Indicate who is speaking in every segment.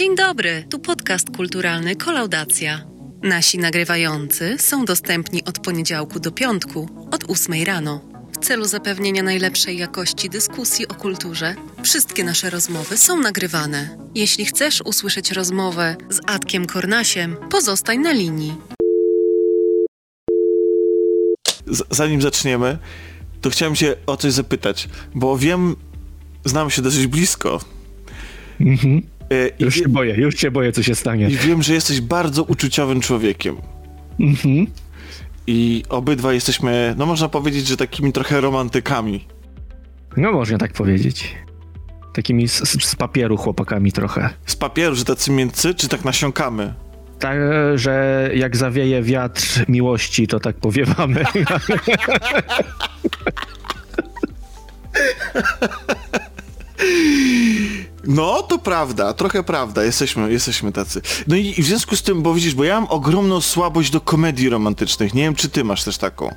Speaker 1: Dzień dobry, tu podcast kulturalny Kolaudacja. Nasi nagrywający są dostępni od poniedziałku do piątku, od 8 rano. W celu zapewnienia najlepszej jakości dyskusji o kulturze, wszystkie nasze rozmowy są nagrywane. Jeśli chcesz usłyszeć rozmowę z Adkiem Kornasiem, pozostań na linii.
Speaker 2: Z- zanim zaczniemy, to chciałem cię o coś zapytać, bo wiem, znam się dosyć blisko.
Speaker 3: Mhm.
Speaker 2: E, I,
Speaker 3: Już się boję, już się boję, co się stanie.
Speaker 2: I wiem, że jesteś bardzo uczuciowym człowiekiem.
Speaker 3: Mhm.
Speaker 2: I obydwa jesteśmy, no można powiedzieć, że takimi trochę romantykami.
Speaker 3: No można tak powiedzieć. Takimi z, z, z papieru chłopakami trochę.
Speaker 2: Z papieru, że tacy mięcy, czy tak nasiąkamy?
Speaker 3: Tak, że jak zawieje wiatr miłości, to tak powiewamy.
Speaker 2: No, to prawda, trochę prawda, jesteśmy, jesteśmy tacy. No i, i w związku z tym, bo widzisz, bo ja mam ogromną słabość do komedii romantycznych. Nie wiem, czy ty masz też taką.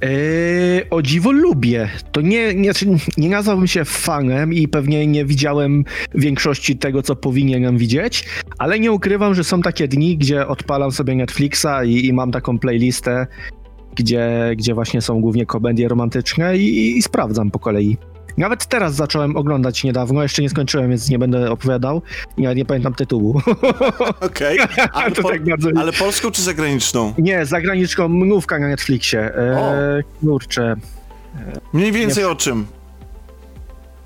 Speaker 3: Eee, o dziwo lubię. To nie, nie, znaczy, nie nazwałbym się fanem i pewnie nie widziałem większości tego, co powinienem widzieć, ale nie ukrywam, że są takie dni, gdzie odpalam sobie Netflixa i, i mam taką playlistę, gdzie, gdzie właśnie są głównie komedie romantyczne i, i sprawdzam po kolei. Nawet teraz zacząłem oglądać niedawno, jeszcze nie skończyłem, więc nie będę opowiadał. Ja nie pamiętam tytułu.
Speaker 2: Okej, ale,
Speaker 3: To
Speaker 2: po,
Speaker 3: tak bardzo-
Speaker 2: ale polską czy zagraniczną?
Speaker 3: nie, zagraniczną mnówka na Netflixie. Eee, kurczę.
Speaker 2: Mniej więcej o czym?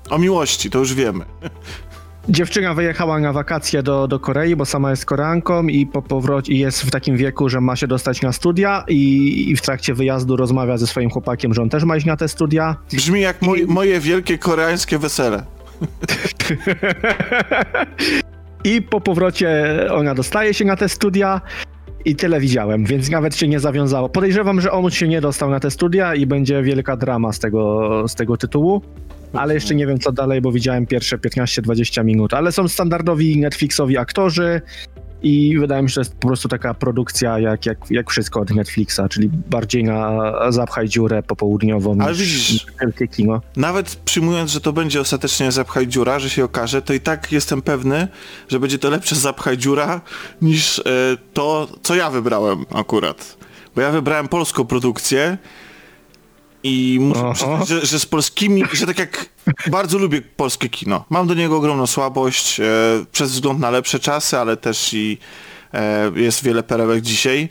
Speaker 2: O miłości, to już wiemy.
Speaker 3: Dziewczyna wyjechała na wakacje do, do Korei, bo sama jest Koreanką i po powrocie i jest w takim wieku, że ma się dostać na studia i, i w trakcie wyjazdu rozmawia ze swoim chłopakiem, że on też ma iść na te studia.
Speaker 2: Brzmi jak moj, moje wielkie koreańskie wesele.
Speaker 3: I po powrocie ona dostaje się na te studia i tyle widziałem, więc nawet się nie zawiązało. Podejrzewam, że on się nie dostał na te studia i będzie wielka drama z tego, z tego tytułu. Ale jeszcze nie wiem co dalej, bo widziałem pierwsze 15-20 minut. Ale są standardowi Netflixowi aktorzy i wydaje mi się, że jest po prostu taka produkcja jak, jak, jak wszystko od Netflixa, czyli bardziej na zapchaj dziurę popołudniową
Speaker 2: Ale
Speaker 3: niż
Speaker 2: widzisz-
Speaker 3: wielkie kino.
Speaker 2: Nawet przyjmując, że to będzie ostatecznie zapchaj dziura, że się okaże, to i tak jestem pewny, że będzie to lepsze zapchaj dziura niż e, to, co ja wybrałem akurat. Bo ja wybrałem polską produkcję i muszę przyznać, że, że z polskimi, że tak jak bardzo lubię polskie kino. Mam do niego ogromną słabość e, przez wzgląd na lepsze czasy, ale też i e, jest wiele perełek dzisiaj.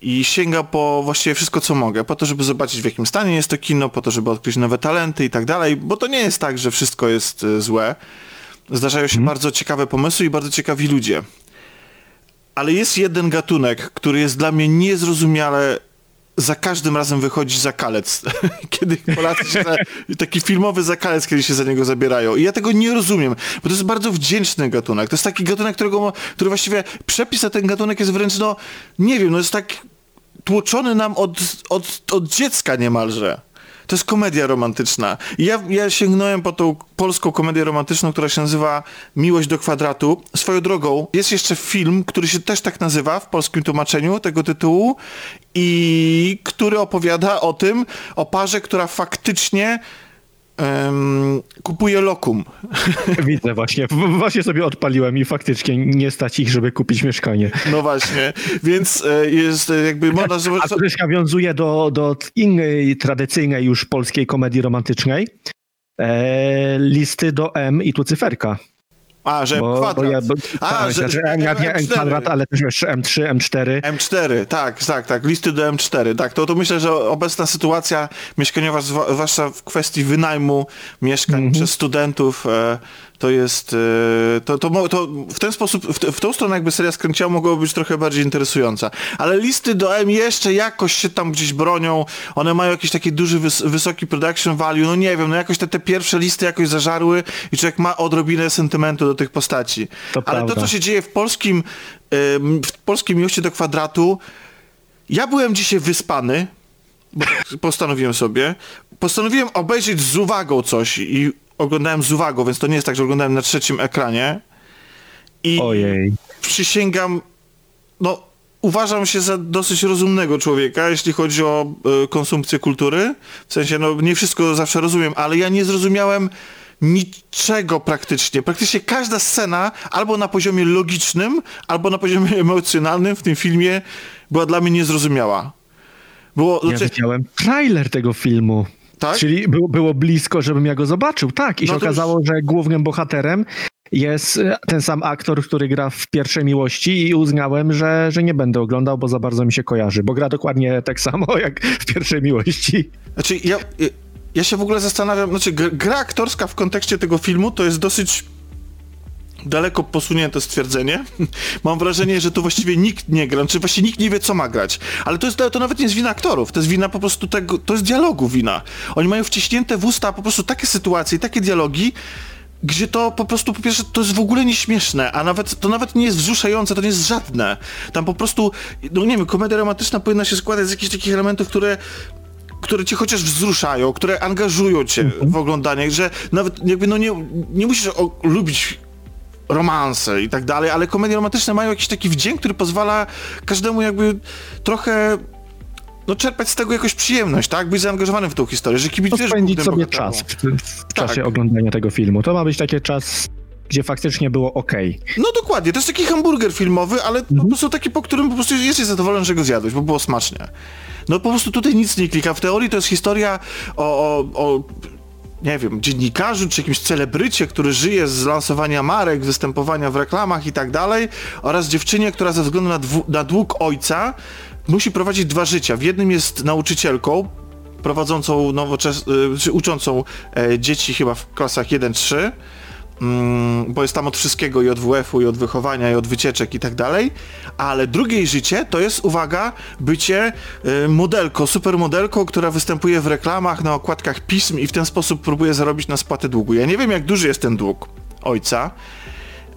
Speaker 2: I sięga po właściwie wszystko, co mogę, po to, żeby zobaczyć w jakim stanie jest to kino, po to, żeby odkryć nowe talenty i tak dalej, bo to nie jest tak, że wszystko jest e, złe. Zdarzają się bardzo ciekawe pomysły i bardzo ciekawi ludzie. Ale jest jeden gatunek, który jest dla mnie niezrozumiale za każdym razem wychodzi zakalec. kiedy Polacy się za, taki filmowy zakalec, kiedy się za niego zabierają. I ja tego nie rozumiem, bo to jest bardzo wdzięczny gatunek. To jest taki gatunek, którego, który właściwie przepis na ten gatunek jest wręcz, no, nie wiem, no jest tak tłoczony nam od, od, od dziecka niemalże. To jest komedia romantyczna. Ja, ja sięgnąłem po tą polską komedię romantyczną, która się nazywa Miłość do kwadratu. Swoją drogą, jest jeszcze film, który się też tak nazywa w polskim tłumaczeniu tego tytułu i który opowiada o tym, o parze, która faktycznie em, kupuje lokum.
Speaker 3: Widzę właśnie, właśnie sobie odpaliłem i faktycznie nie stać ich, żeby kupić mieszkanie.
Speaker 2: No właśnie, więc e, jest e, jakby można
Speaker 3: A to też nawiązuje do, do innej, tradycyjnej już polskiej komedii romantycznej. E, listy do M i tu cyferka.
Speaker 2: A, że
Speaker 3: Bo,
Speaker 2: kwadrat.
Speaker 3: bo ja, bo,
Speaker 2: A,
Speaker 3: tak,
Speaker 2: że-
Speaker 3: znaczy, M, M
Speaker 2: M4.
Speaker 3: kwadrat, ale też jeszcze M3, M4.
Speaker 2: M4, tak, tak, tak, listy do M4, tak, to, to myślę, że obecna sytuacja mieszkaniowa, zwłaszcza w kwestii wynajmu mieszkań przez studentów, e, to jest, e, to, to, to w ten sposób, w, w tą stronę jakby seria skręciła mogłaby być trochę bardziej interesująca, ale listy do M jeszcze jakoś się tam gdzieś bronią, one mają jakiś taki duży, wys- wysoki production value, no nie wiem, no jakoś te, te pierwsze listy jakoś zażarły i człowiek ma odrobinę sentymentu do tych postaci,
Speaker 3: To
Speaker 2: ale to,
Speaker 3: prawda.
Speaker 2: co się dzieje w polskim, w polskiej miłości do kwadratu, ja byłem dzisiaj wyspany, postanowiłem sobie. Postanowiłem obejrzeć z uwagą coś i oglądałem z uwagą, więc to nie jest tak, że oglądałem na trzecim ekranie. I
Speaker 3: Ojej.
Speaker 2: przysięgam, no uważam się za dosyć rozumnego człowieka, jeśli chodzi o e, konsumpcję kultury. W sensie, no nie wszystko zawsze rozumiem, ale ja nie zrozumiałem niczego praktycznie. Praktycznie każda scena albo na poziomie logicznym, albo na poziomie emocjonalnym w tym filmie była dla mnie niezrozumiała.
Speaker 3: Było, ja znaczy... widziałem trailer tego filmu. Tak? Czyli było, było blisko, żebym ja go zobaczył. Tak, i no się okazało, już... że głównym bohaterem jest e, ten sam aktor, który gra w pierwszej miłości i uznałem, że, że nie będę oglądał, bo za bardzo mi się kojarzy, bo gra dokładnie tak samo jak w pierwszej miłości.
Speaker 2: Znaczy, ja, ja się w ogóle zastanawiam, znaczy gra aktorska w kontekście tego filmu to jest dosyć daleko posunięte stwierdzenie. Mam wrażenie, że tu właściwie nikt nie gra, czy znaczy właściwie nikt nie wie, co ma grać. Ale to, jest, to nawet nie jest wina aktorów, to jest wina po prostu tego, to jest dialogu wina. Oni mają wciśnięte w usta po prostu takie sytuacje, takie dialogi, gdzie to po prostu, po pierwsze, to jest w ogóle nieśmieszne, a nawet, to nawet nie jest wzruszające, to nie jest żadne. Tam po prostu, no nie wiem, komedia romantyczna powinna się składać z jakichś takich elementów, które które cię chociaż wzruszają, które angażują cię mhm. w oglądanie, że nawet jakby no nie, nie musisz lubić romanse i tak dalej, ale komedie romantyczne mają jakiś taki wdzięk, który pozwala każdemu jakby trochę no czerpać z tego jakąś przyjemność, tak? Być zaangażowanym w tą historię, że kibicujesz
Speaker 3: spędzić sobie czas w, w tak. czasie oglądania tego filmu. To ma być taki czas gdzie faktycznie było ok.
Speaker 2: No dokładnie, to jest taki hamburger filmowy, ale mhm. po prostu taki, po którym po prostu jesteś zadowolony, że go zjadłeś, bo było smacznie. No po prostu tutaj nic nie klika. W teorii to jest historia o, o, o nie wiem, dziennikarzu czy jakimś celebrycie, który żyje z lansowania marek, występowania w reklamach i tak dalej, oraz dziewczynie, która ze względu na, na dług ojca musi prowadzić dwa życia. W jednym jest nauczycielką, prowadzącą nowoczesną, y, czy uczącą e, dzieci chyba w klasach 1-3, Mm, bo jest tam od wszystkiego i od WF-u, i od wychowania, i od wycieczek i tak dalej, ale drugie życie to jest, uwaga, bycie y, modelką, supermodelką, która występuje w reklamach, na okładkach pism i w ten sposób próbuje zarobić na spłatę długu. Ja nie wiem, jak duży jest ten dług ojca,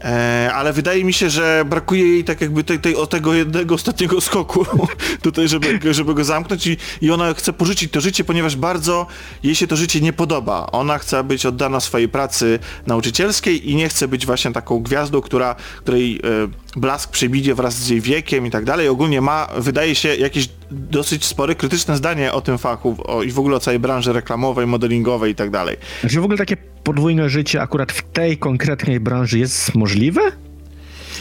Speaker 2: E, ale wydaje mi się, że brakuje jej tak jakby tej, tej, o tego jednego ostatniego skoku tutaj, żeby, żeby go zamknąć i, i ona chce porzucić to życie, ponieważ bardzo jej się to życie nie podoba. Ona chce być oddana swojej pracy nauczycielskiej i nie chce być właśnie taką gwiazdą, która, której e, blask przebidzie wraz z jej wiekiem i tak dalej. Ogólnie ma, wydaje się, jakieś dosyć spore krytyczne zdanie o tym fachu o, i w ogóle o całej branży reklamowej, modelingowej i tak dalej.
Speaker 3: Znaczy w ogóle takie podwójne życie akurat w tej konkretnej branży jest możliwe? No,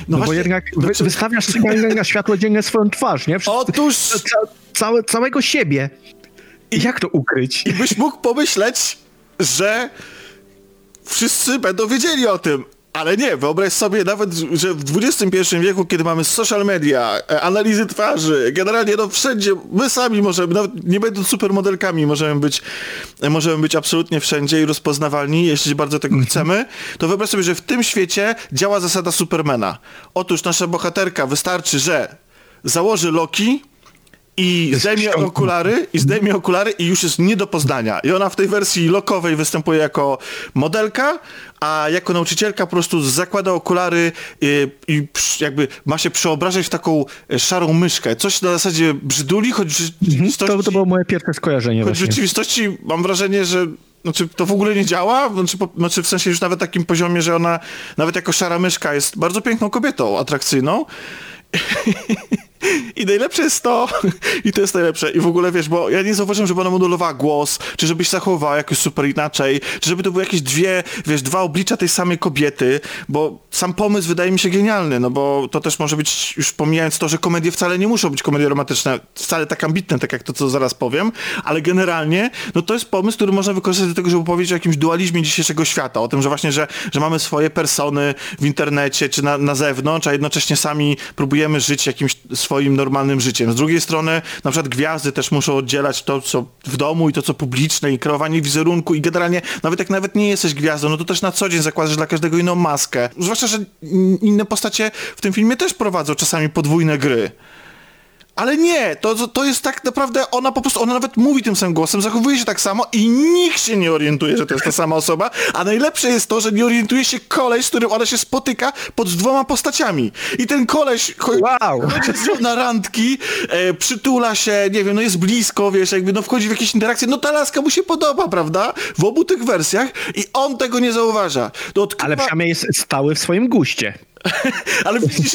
Speaker 3: no właśnie, bo jednak wy, wystawiasz na światło dzienne swoją twarz, nie?
Speaker 2: Wszystko, Otóż...
Speaker 3: Ca, całe, całego siebie. I jak to ukryć?
Speaker 2: I byś mógł pomyśleć, że wszyscy będą wiedzieli o tym, ale nie, wyobraź sobie nawet, że w XXI wieku, kiedy mamy social media, e, analizy twarzy, generalnie no wszędzie, my sami możemy, nawet nie będąc supermodelkami, możemy być, e, możemy być absolutnie wszędzie i rozpoznawalni, jeśli bardzo tego mhm. chcemy, to wyobraź sobie, że w tym świecie działa zasada Supermana. Otóż nasza bohaterka wystarczy, że założy Loki, i zdejmie okulary, i zdejmie okulary i już jest nie do poznania. I ona w tej wersji lokowej występuje jako modelka, a jako nauczycielka po prostu zakłada okulary i, y, i jakby ma się przeobrażać w taką e, szarą myszkę. Coś na zasadzie brzyduli, choć w
Speaker 3: mhm, rzeczywistości... To, to było moje pierwsze skojarzenie
Speaker 2: Choć w rzeczywistości mam wrażenie, że znaczy, to w ogóle nie działa, znaczy, po, znaczy w sensie już nawet takim poziomie, że ona nawet jako szara myszka jest bardzo piękną kobietą, atrakcyjną. I najlepsze jest to, i to jest najlepsze, i w ogóle wiesz, bo ja nie zauważyłem, żeby ona modulowała głos, czy żebyś zachowała jakoś super inaczej, czy żeby to były jakieś dwie, wiesz, dwa oblicza tej samej kobiety, bo sam pomysł wydaje mi się genialny, no bo to też może być, już pomijając to, że komedie wcale nie muszą być komedie romantyczne, wcale tak ambitne, tak jak to, co zaraz powiem, ale generalnie, no to jest pomysł, który można wykorzystać do tego, żeby powiedzieć o jakimś dualizmie dzisiejszego świata, o tym, że właśnie, że, że mamy swoje persony w internecie, czy na, na zewnątrz, a jednocześnie sami próbujemy żyć jakimś swoim normalnym życiem. Z drugiej strony na przykład gwiazdy też muszą oddzielać to, co w domu i to, co publiczne i kreowanie wizerunku i generalnie nawet jak nawet nie jesteś gwiazdą, no to też na co dzień zakładasz dla każdego inną maskę. Zwłaszcza, że inne postacie w tym filmie też prowadzą czasami podwójne gry. Ale nie, to, to jest tak naprawdę, ona po prostu, ona nawet mówi tym samym głosem, zachowuje się tak samo i nikt się nie orientuje, że to jest ta sama osoba, a najlepsze jest to, że nie orientuje się koleś, z którym ona się spotyka pod dwoma postaciami. I ten koleś chodzi, wow. chodzi z nią na randki, e, przytula się, nie wiem, no jest blisko, wiesz, jakby no wchodzi w jakieś interakcje, no ta laska mu się podoba, prawda? W obu tych wersjach i on tego nie zauważa.
Speaker 3: No, odkrywa... Ale przynajmniej jest stały w swoim guście.
Speaker 2: ale widzisz,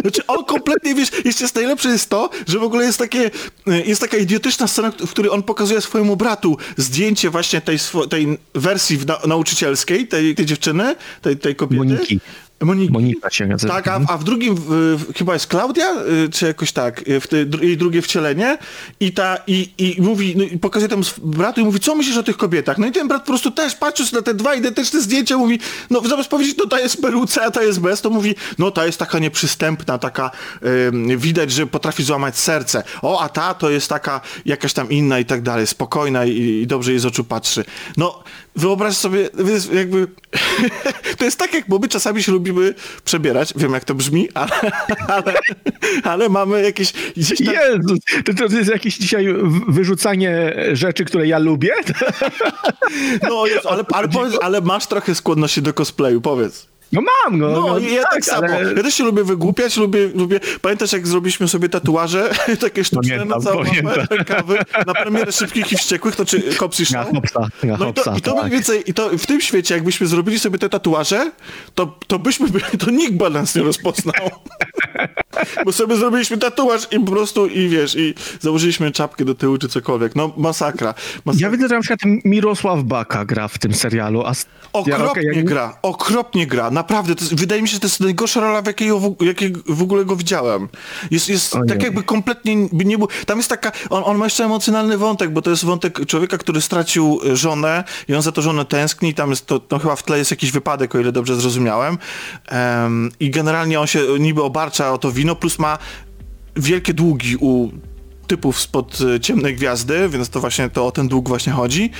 Speaker 2: znaczy on kompletnie, wiesz, jeszcze jest najlepsze jest to, że w ogóle jest takie, jest taka idiotyczna scena, w której on pokazuje swojemu bratu zdjęcie właśnie tej, tej wersji na, nauczycielskiej, tej, tej dziewczyny, tej, tej kobiety.
Speaker 3: Moniki.
Speaker 2: Moniki.
Speaker 3: Monika się nazywa.
Speaker 2: Tak, a, a w drugim w, chyba jest Klaudia, y, czy jakoś tak, y, w te, jej drugie wcielenie i ta, i, i mówi, no, i pokazuje tam bratu i mówi, co myślisz o tych kobietach? No i ten brat po prostu też patrząc na te dwa identyczne zdjęcia mówi, no zamiast powiedzieć, no ta jest peruce, a ta jest bez, to mówi, no ta jest taka nieprzystępna, taka, yy, widać, że potrafi złamać serce. O, a ta to jest taka jakaś tam inna i tak dalej, spokojna i, i dobrze jej z oczu patrzy. No, wyobraź sobie, jakby, to jest tak, jak bo my czasami się lubimy przebierać, wiem jak to brzmi, ale, ale, ale mamy jakieś... Gdzieś tam...
Speaker 3: Jezus, to, to jest jakieś dzisiaj wyrzucanie rzeczy, które ja lubię?
Speaker 2: No, jest, ale, ale, powiedz, ale masz trochę skłonności do cosplayu, powiedz.
Speaker 3: No mam, no.
Speaker 2: No, no ja tak, tak samo. Ale... Ja też się lubię wygłupiać, lubię, lubię... Pamiętasz, jak zrobiliśmy sobie tatuaże, takie sztuczne pamiętam, na całą rękawy, na premierę Szybkich i Wściekłych, to czy Cops i Show?
Speaker 3: Hopsa,
Speaker 2: no i to, i to
Speaker 3: tak.
Speaker 2: mniej więcej, i to w tym świecie, jakbyśmy zrobili sobie te tatuaże, to, to byśmy byli, to nikt by nas nie rozpoznał. Bo sobie zrobiliśmy tatuaż i po prostu, i wiesz, i założyliśmy czapkę do tyłu, czy cokolwiek. No, masakra. masakra.
Speaker 3: Ja widzę, że na przykład Mirosław Baka gra w tym serialu. A...
Speaker 2: Okropnie ja, okay, gra, okropnie gra. Naprawdę, to jest, wydaje mi się, że to jest najgorsza rola, w jakiej, w, jakiej w ogóle go widziałem. Jest, jest tak jakby kompletnie nie był... Tam jest taka... On, on ma jeszcze emocjonalny wątek, bo to jest wątek człowieka, który stracił żonę i on za to żonę tęskni. Tam jest to, no chyba w tle jest jakiś wypadek, o ile dobrze zrozumiałem. Um, I generalnie on się niby obarcza o to wino, plus ma wielkie długi u typów spod e, ciemnej gwiazdy, więc to właśnie to o ten dług właśnie chodzi.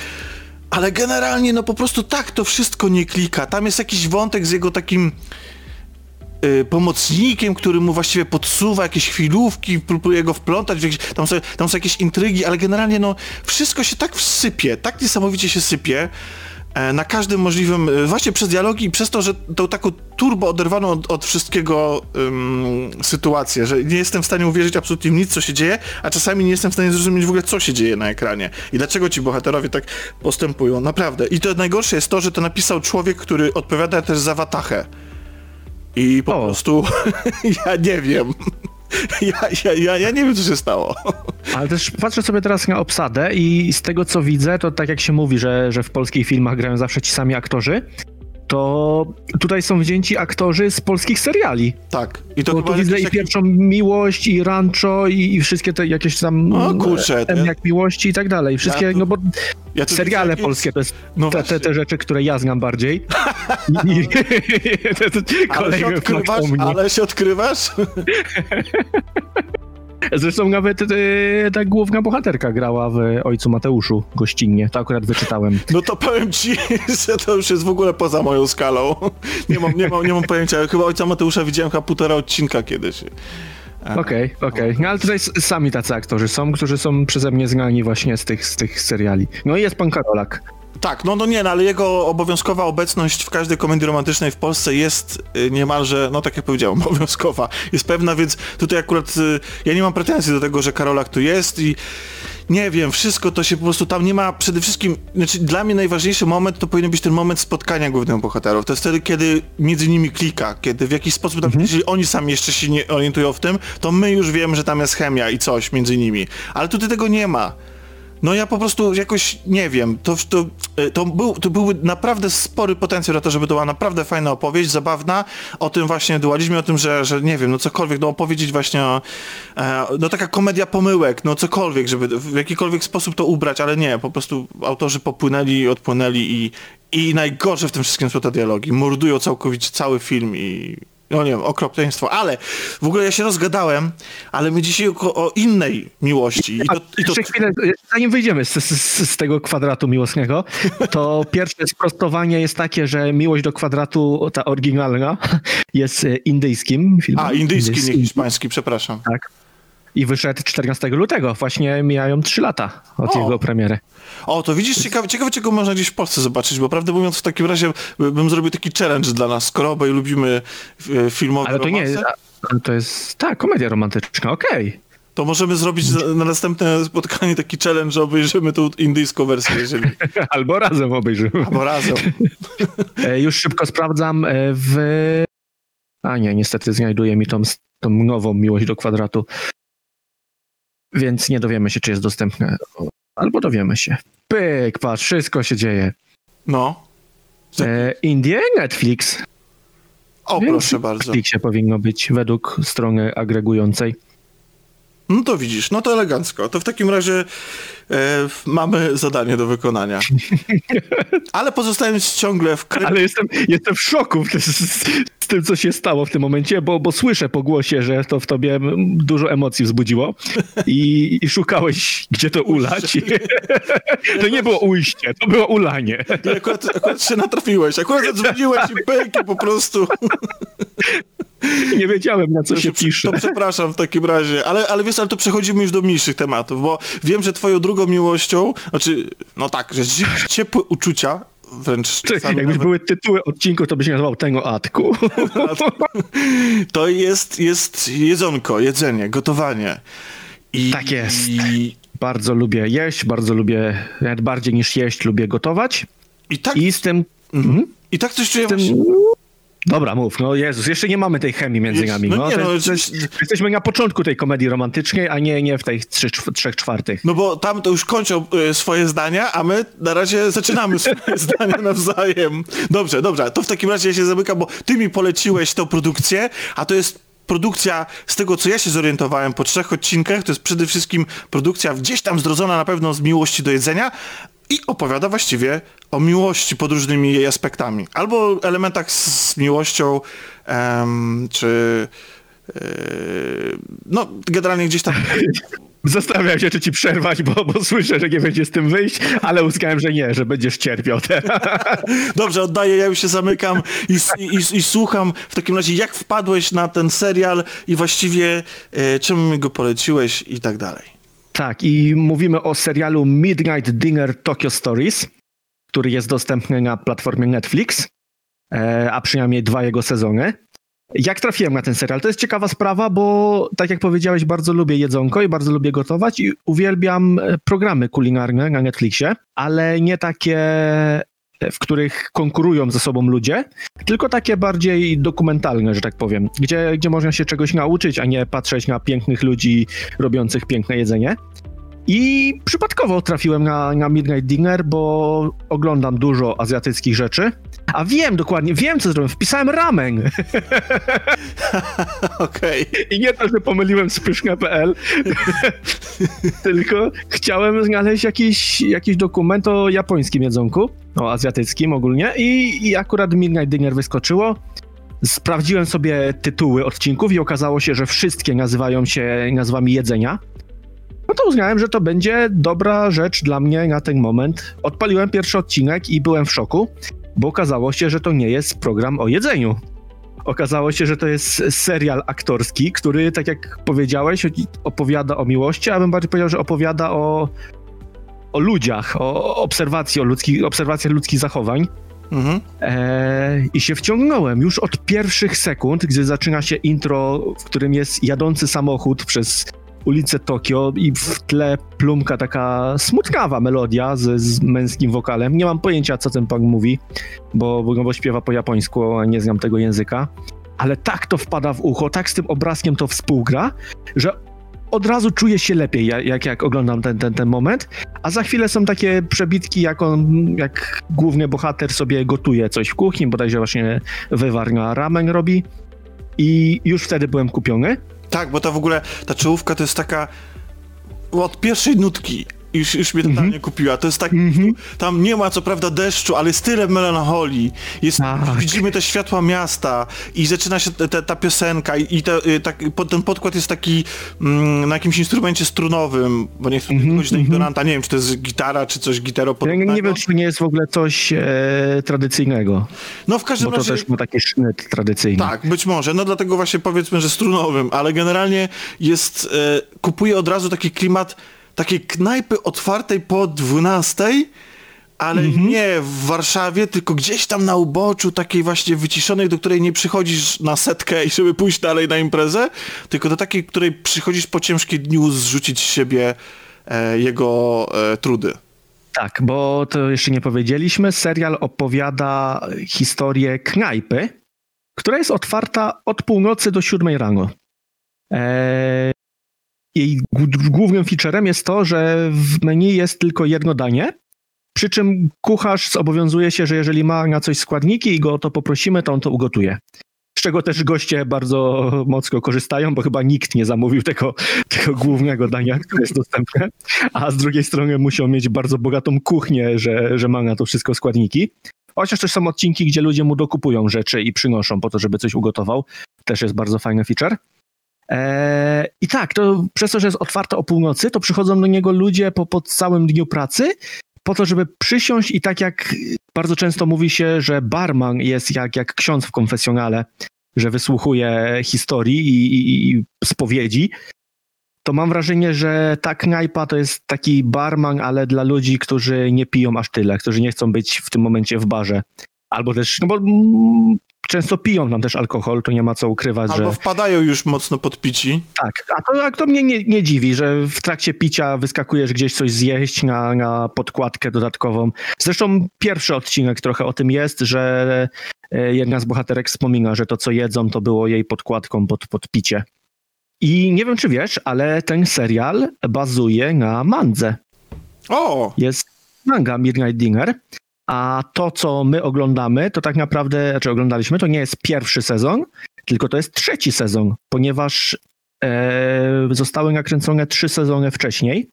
Speaker 2: Ale generalnie, no po prostu tak to wszystko nie klika. Tam jest jakiś wątek z jego takim y, pomocnikiem, który mu właściwie podsuwa jakieś chwilówki, próbuje go wplątać, jakieś, tam, są, tam są jakieś intrygi, ale generalnie no wszystko się tak wsypie, tak niesamowicie się sypie, E, na każdym możliwym, e, właśnie przez dialogi i przez to, że tą taką turbo oderwaną od, od wszystkiego um, sytuację, że nie jestem w stanie uwierzyć absolutnie nic, co się dzieje, a czasami nie jestem w stanie zrozumieć w ogóle, co się dzieje na ekranie i dlaczego ci bohaterowie tak postępują, naprawdę. I to najgorsze jest to, że to napisał człowiek, który odpowiada też za Watachę. I po o. prostu ja nie wiem. Ja, ja, ja, ja nie wiem, co się stało.
Speaker 3: Ale też patrzę sobie teraz na obsadę i z tego, co widzę, to tak jak się mówi, że, że w polskich filmach grają zawsze ci sami aktorzy, to tutaj są wzięci aktorzy z polskich seriali.
Speaker 2: Tak.
Speaker 3: I to Bo tu widzę i pierwszą miłość, i rancho, i, i wszystkie te jakieś tam
Speaker 2: no, kurczę,
Speaker 3: ja... jak miłości i tak dalej. Wszystkie, ja tu, no bo ja seriale jakieś... polskie to jest no te, te, te, rzeczy, które ja znam bardziej. I,
Speaker 2: ale, się odkrywasz, ale się odkrywasz?
Speaker 3: Zresztą nawet e, ta główna bohaterka grała w Ojcu Mateuszu gościnnie. To akurat wyczytałem.
Speaker 2: No to powiem ci, że to już jest w ogóle poza moją skalą. Nie mam, nie mam, nie mam pojęcia. Chyba Ojca Mateusza widziałem chyba półtora odcinka kiedyś.
Speaker 3: Okej, okay, okej. Okay. No ale tutaj sami tacy aktorzy są, którzy są przeze mnie znani właśnie z tych, z tych seriali. No i jest pan Karolak.
Speaker 2: Tak, no, no nie, no, ale jego obowiązkowa obecność w każdej komedii romantycznej w Polsce jest y, niemalże, no tak jak powiedziałem, obowiązkowa. Jest pewna, więc tutaj akurat y, ja nie mam pretensji do tego, że Karolak tu jest i nie wiem, wszystko to się po prostu tam nie ma, przede wszystkim, znaczy dla mnie najważniejszy moment to powinien być ten moment spotkania głównych bohaterów. To jest wtedy, kiedy między nimi klika, kiedy w jakiś sposób, tam, mhm. jeżeli oni sami jeszcze się nie orientują w tym, to my już wiemy, że tam jest chemia i coś między nimi. Ale tutaj tego nie ma. No ja po prostu jakoś nie wiem, to, to, e, to, był, to naprawdę spory potencjał na to, żeby to była naprawdę fajna opowieść, zabawna, o tym właśnie dualizmie, o tym, że, że nie wiem, no cokolwiek, no opowiedzieć właśnie o, e, no taka komedia pomyłek, no cokolwiek, żeby w jakikolwiek sposób to ubrać, ale nie, po prostu autorzy popłynęli, odpłynęli i, i najgorsze w tym wszystkim są te dialogi, mordują całkowicie cały film i no nie wiem, okropieństwo, ale w ogóle ja się rozgadałem, ale my dzisiaj o, o innej miłości.
Speaker 3: I to, i to... Jeszcze chwilę, zanim wyjdziemy z, z, z, tego kwadratu miłosnego, to pierwsze sprostowanie jest takie, że miłość do kwadratu, ta oryginalna, jest indyjskim filmem.
Speaker 2: A, indyjski, indyjski. nie hiszpański, przepraszam.
Speaker 3: Tak i wyszedł 14 lutego. Właśnie mijają 3 lata od o. jego premiery.
Speaker 2: O, to widzisz, ciekawe, ciekawe, czego można gdzieś w Polsce zobaczyć, bo prawdę mówiąc w takim razie bym zrobił taki challenge dla nas, skoro obaj lubimy e, filmowe
Speaker 3: Ale to romanse. nie, to jest, tak, komedia romantyczna, okej. Okay.
Speaker 2: To możemy zrobić na następne spotkanie taki challenge, że obejrzymy tą indyjską wersję, jeżeli...
Speaker 3: Albo razem obejrzymy.
Speaker 2: Albo razem.
Speaker 3: E, już szybko sprawdzam. E, w A nie, niestety znajduje mi tą, tą nową miłość do kwadratu. Więc nie dowiemy się, czy jest dostępne. Albo dowiemy się. Pyk, patrz, wszystko się dzieje.
Speaker 2: No.
Speaker 3: E, Indie, Netflix.
Speaker 2: O,
Speaker 3: Więc
Speaker 2: proszę
Speaker 3: w
Speaker 2: bardzo.
Speaker 3: Netflixie powinno być według strony agregującej.
Speaker 2: No to widzisz, no to elegancko. To w takim razie e, mamy zadanie do wykonania. Ale pozostając ciągle w kry...
Speaker 3: Ale jestem, jestem w szoku z, tym, co się stało w tym momencie, bo, bo słyszę po głosie, że to w tobie dużo emocji wzbudziło i, i szukałeś, gdzie to ulać. To nie było ujście, to było ulanie.
Speaker 2: I akurat, akurat się natrafiłeś, akurat zadzwoniłeś i pyk i po prostu...
Speaker 3: Nie wiedziałem, na co
Speaker 2: To
Speaker 3: się pisze.
Speaker 2: To przepraszam w takim razie, ale, ale wiesz, ale to przechodzimy już do mniejszych tematów, bo wiem, że twoją drugą miłością, znaczy, no tak, że cie- ciepłe uczucia, wręcz czasami
Speaker 3: jakbyś były tytuły odcinku, to byś nazwał tego Atku.
Speaker 2: to jest, jest jedzonko, jedzenie, gotowanie. I,
Speaker 3: Tak jest.
Speaker 2: I,
Speaker 3: Bardzo lubię jeść, bardzo lubię, nawet bardziej niż jeść, lubię gotować.
Speaker 2: i, tak,
Speaker 3: I z tym...
Speaker 2: mhm. I tak coś czuję
Speaker 3: tym...
Speaker 2: właśnie...
Speaker 3: Dobra, mów, no Jezus, jeszcze nie mamy tej chemii między nami.
Speaker 2: no
Speaker 3: No,
Speaker 2: nie, no,
Speaker 3: jest- jest, jesteśmy na początku tej komedii romantycznej, a nie, nie w tej trzy, trzech czwartych.
Speaker 2: No bo tam to już kończą e, swoje zdania, a my na razie zaczynamy swoje zdania nawzajem. Dobrze, dobrze, to w takim razie ja się zamykam, bo ty mi poleciłeś tą produkcję, a to jest produkcja, z tego co ja się zorientowałem po trzech odcinkach, to jest przede wszystkim produkcja gdzieś tam zdrodzona na pewno z miłości do jedzenia i opowiada właściwie o miłości pod różnymi jej aspektami. Albo elementach z, miłością, em, czy... e, no, generalnie gdzieś tam
Speaker 3: Zastanawiam się, czy ci przerwać, bo, bo słyszę, że nie będzie z tym wyjść, ale uznałem, że nie, że będziesz cierpiał.
Speaker 2: Dobrze, oddaję, ja już się zamykam i, i, i, słucham w takim razie, jak wpadłeś na ten serial i właściwie e, czemu mi go poleciłeś i tak dalej.
Speaker 3: Tak, i mówimy o serialu Midnight Dinner Tokyo Stories, który jest dostępny na platformie Netflix, e, a przynajmniej dwa jego sezony. Jak trafiłem na ten serial? To jest ciekawa sprawa, bo tak jak powiedziałeś, bardzo lubię jedzonko i bardzo lubię gotować i uwielbiam e, programy kulinarne na Netflixie, ale nie takie, w których konkurują ze sobą ludzie, tylko takie bardziej dokumentalne, że tak powiem, gdzie, gdzie można się czegoś nauczyć, a nie patrzeć na pięknych ludzi robiących piękne jedzenie. I przypadkowo trafiłem na, na Midnight Dinner, bo oglądam dużo azjatyckich rzeczy. A wiem dokładnie, wiem co zrobiłem. Wpisałem ramen.
Speaker 2: Okej.
Speaker 3: I nie to, że pomyliłem z pyszne.pl, tylko chciałem znaleźć jakiś, jakiś dokument o japońskim jedzonku, o azjatyckim ogólnie i, i akurat Midnight Dinner wyskoczyło. Sprawdziłem sobie tytuły odcinków i okazało się, że wszystkie nazywają się nazwami jedzenia. No to uznałem, że to będzie dobra rzecz dla mnie na ten moment. Odpaliłem pierwszy odcinek i byłem w szoku, bo okazało się, że to nie jest program o jedzeniu. Okazało się, że to jest serial aktorski, który, tak jak powiedziałeś, opowiada o miłości, a bym bardziej powiedział, że opowiada o, o ludziach, o obserwacji, o ludzkich, obserwacjach ludzkich zachowań.
Speaker 2: Mhm.
Speaker 3: Eee, I się wciągnąłem już od pierwszych sekund, gdy zaczyna się intro, w którym jest jadący samochód przez ulicę Tokio i w tle plumka taka smutkawa melodia z, z męskim wokalem. Nie mam pojęcia, co ten pan mówi, bo, bo, bo śpiewa po japońsku, a nie znam tego języka. Ale tak to wpada w ucho, tak z tym obrazkiem to współgra, że od razu czuję się lepiej, jak, jak, oglądam ten, ten, ten moment. A za chwilę są takie przebitki, jak on, jak główny bohater sobie gotuje coś w kuchni, bodajże właśnie wywar na ramen robi. I już wtedy byłem kupiony.
Speaker 2: Tak, bo ta w ogóle, ta czołówka to jest taka od pierwszej nutki już, już mnie totalnie kupiła. To jest tak, tam nie ma co prawda deszczu, ale jest tyle melancholii. Jest,
Speaker 3: Tak.
Speaker 2: Widzimy te światła miasta i zaczyna się te, ta piosenka i, i te, y, tak, ten podkład jest taki mm, na jakimś instrumencie strunowym, bo nie chcę mm
Speaker 3: Mhm,
Speaker 2: chodzić na ignoranta, nie wiem, czy to jest gitara, czy coś gitaro
Speaker 3: Ja nie wiem, czy to nie jest w ogóle coś e, tradycyjnego,
Speaker 2: No w każdym
Speaker 3: bo to
Speaker 2: razie...
Speaker 3: też ma taki sznyt tradycyjny.
Speaker 2: Tak, być może. No dlatego właśnie powiedzmy, że strunowym, ale generalnie jest, e, kupuje od razu taki klimat takiej knajpy otwartej po 12, ale nie w Warszawie, tylko gdzieś tam na uboczu, takiej właśnie wyciszonej, do której nie przychodzisz na setkę i żeby pójść dalej na imprezę, tylko do takiej, której przychodzisz po ciężkim dniu zrzucić z siebie e, jego e, trudy.
Speaker 3: Tak, bo to jeszcze nie powiedzieliśmy. Serial opowiada historię knajpy, która jest otwarta od północy do siódmej rano. Eee, jej głównym featurem jest to, że w menu jest tylko jedno danie, przy czym kucharz zobowiązuje się, że jeżeli ma na coś składniki i go o to poprosimy, to on to ugotuje. Z czego też goście bardzo mocno korzystają, bo chyba nikt nie zamówił tego, tego głównego dania, które jest dostępne. A z drugiej strony muszą mieć bardzo bogatą kuchnię, że, że ma na to wszystko składniki. Chociaż też są odcinki, gdzie ludzie mu dokupują rzeczy i przynoszą po to, żeby coś ugotował. Też jest bardzo fajny feature. Eee, I tak, to przez to, że jest otwarte o północy, to przychodzą do niego ludzie po, po całym dniu pracy po to, żeby przysiąść i tak jak bardzo często mówi się, że barman jest jak, jak ksiądz w konfesjonale, że wysłuchuje historii i, i, i spowiedzi, to mam wrażenie, że ta knajpa to jest taki barman, ale dla ludzi, którzy nie piją aż tyle, którzy nie chcą być w tym momencie w barze. Albo też, no bo mm, często piją tam też alkohol, to nie ma co ukrywać,
Speaker 2: Albo
Speaker 3: że...
Speaker 2: wpadają już mocno podpici.
Speaker 3: Tak, a to, a to mnie nie, nie dziwi, że w trakcie picia wyskakujesz gdzieś coś zjeść na, na podkładkę dodatkową. Zresztą pierwszy odcinek trochę o tym jest, że e, jedna z bohaterek wspomina, że to co jedzą to było jej podkładką pod, pod picie. I nie wiem czy wiesz, ale ten serial bazuje na mandze.
Speaker 2: O!
Speaker 3: Jest manga Midnight Dinner a to, co my oglądamy, to tak naprawdę, znaczy oglądaliśmy, to nie jest pierwszy sezon, tylko to jest trzeci sezon, ponieważ e, zostały nakręcone trzy sezony wcześniej,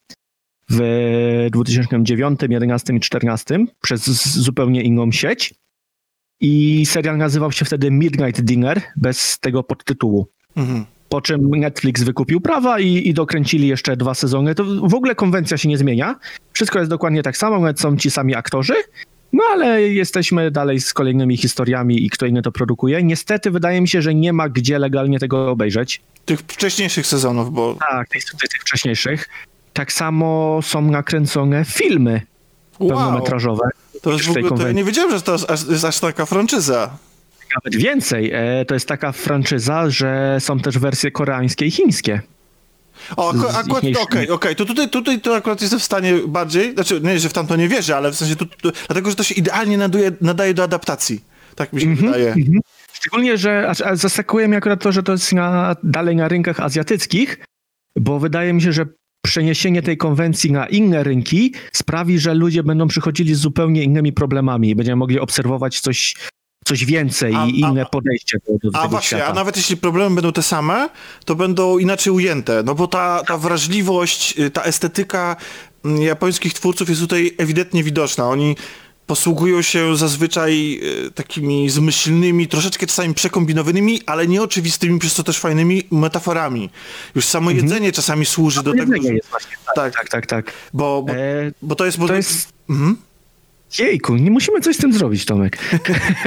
Speaker 3: w 2009, 2011 i 2014 przez zupełnie inną sieć. I serial nazywał się wtedy Midnight Dinner bez tego podtytułu. Mhm. Po czym Netflix wykupił prawa i, i, dokręcili jeszcze dwa sezony. To w ogóle konwencja się nie zmienia. Wszystko jest dokładnie tak samo, nawet są ci sami aktorzy. No ale jesteśmy dalej z kolejnymi historiami i kto inny to produkuje. Niestety wydaje mi się, że nie ma gdzie legalnie tego obejrzeć.
Speaker 2: Tych wcześniejszych sezonów, bo...
Speaker 3: Tak, tych, tych wcześniejszych. Tak samo są nakręcone filmy wow. pełnometrażowe.
Speaker 2: To, jest w ogóle, to ja nie wiedziałem, że to jest aż, taka franczyza.
Speaker 3: Nawet więcej. E, to jest taka franczyza, że są też wersje koreańskie i chińskie.
Speaker 2: O, akurat, okej, okej, okay, to tutaj, tutaj to akurat jestem w stanie bardziej, znaczy nie, że w tamto nie wierzę, ale w sensie tu, tu, dlatego, że to się idealnie naduje, nadaje do adaptacji. Tak mi się mm -hmm, wydaje. Mm -hmm.
Speaker 3: Szczególnie, że zaskakuje mnie akurat to, że to jest na, dalej na rynkach azjatyckich, bo wydaje mi się, że przeniesienie tej konwencji na inne rynki sprawi, że ludzie będą przychodzili z zupełnie innymi problemami i będziemy mogli obserwować coś coś więcej a, i inne a, podejście do, do
Speaker 2: a
Speaker 3: tego
Speaker 2: właśnie,
Speaker 3: świata.
Speaker 2: A nawet jeśli problemy będą te same, to będą inaczej ujęte, no bo ta, ta wrażliwość, y, ta estetyka mm, japońskich twórców jest tutaj ewidentnie widoczna. Oni posługują się zazwyczaj y, takimi zmyślnymi, troszeczkę czasami przekombinowanymi, ale nieoczywistymi, przez to też fajnymi metaforami. Już samo mhm. jedzenie czasami służy do tego, że...
Speaker 3: Jest właśnie, tak, tak, tak, tak. tak.
Speaker 2: Bo, bo, e, bo to jest... Bo...
Speaker 3: To jest... Mhm. Jejku, nie musimy coś z tym zrobić, Tomek.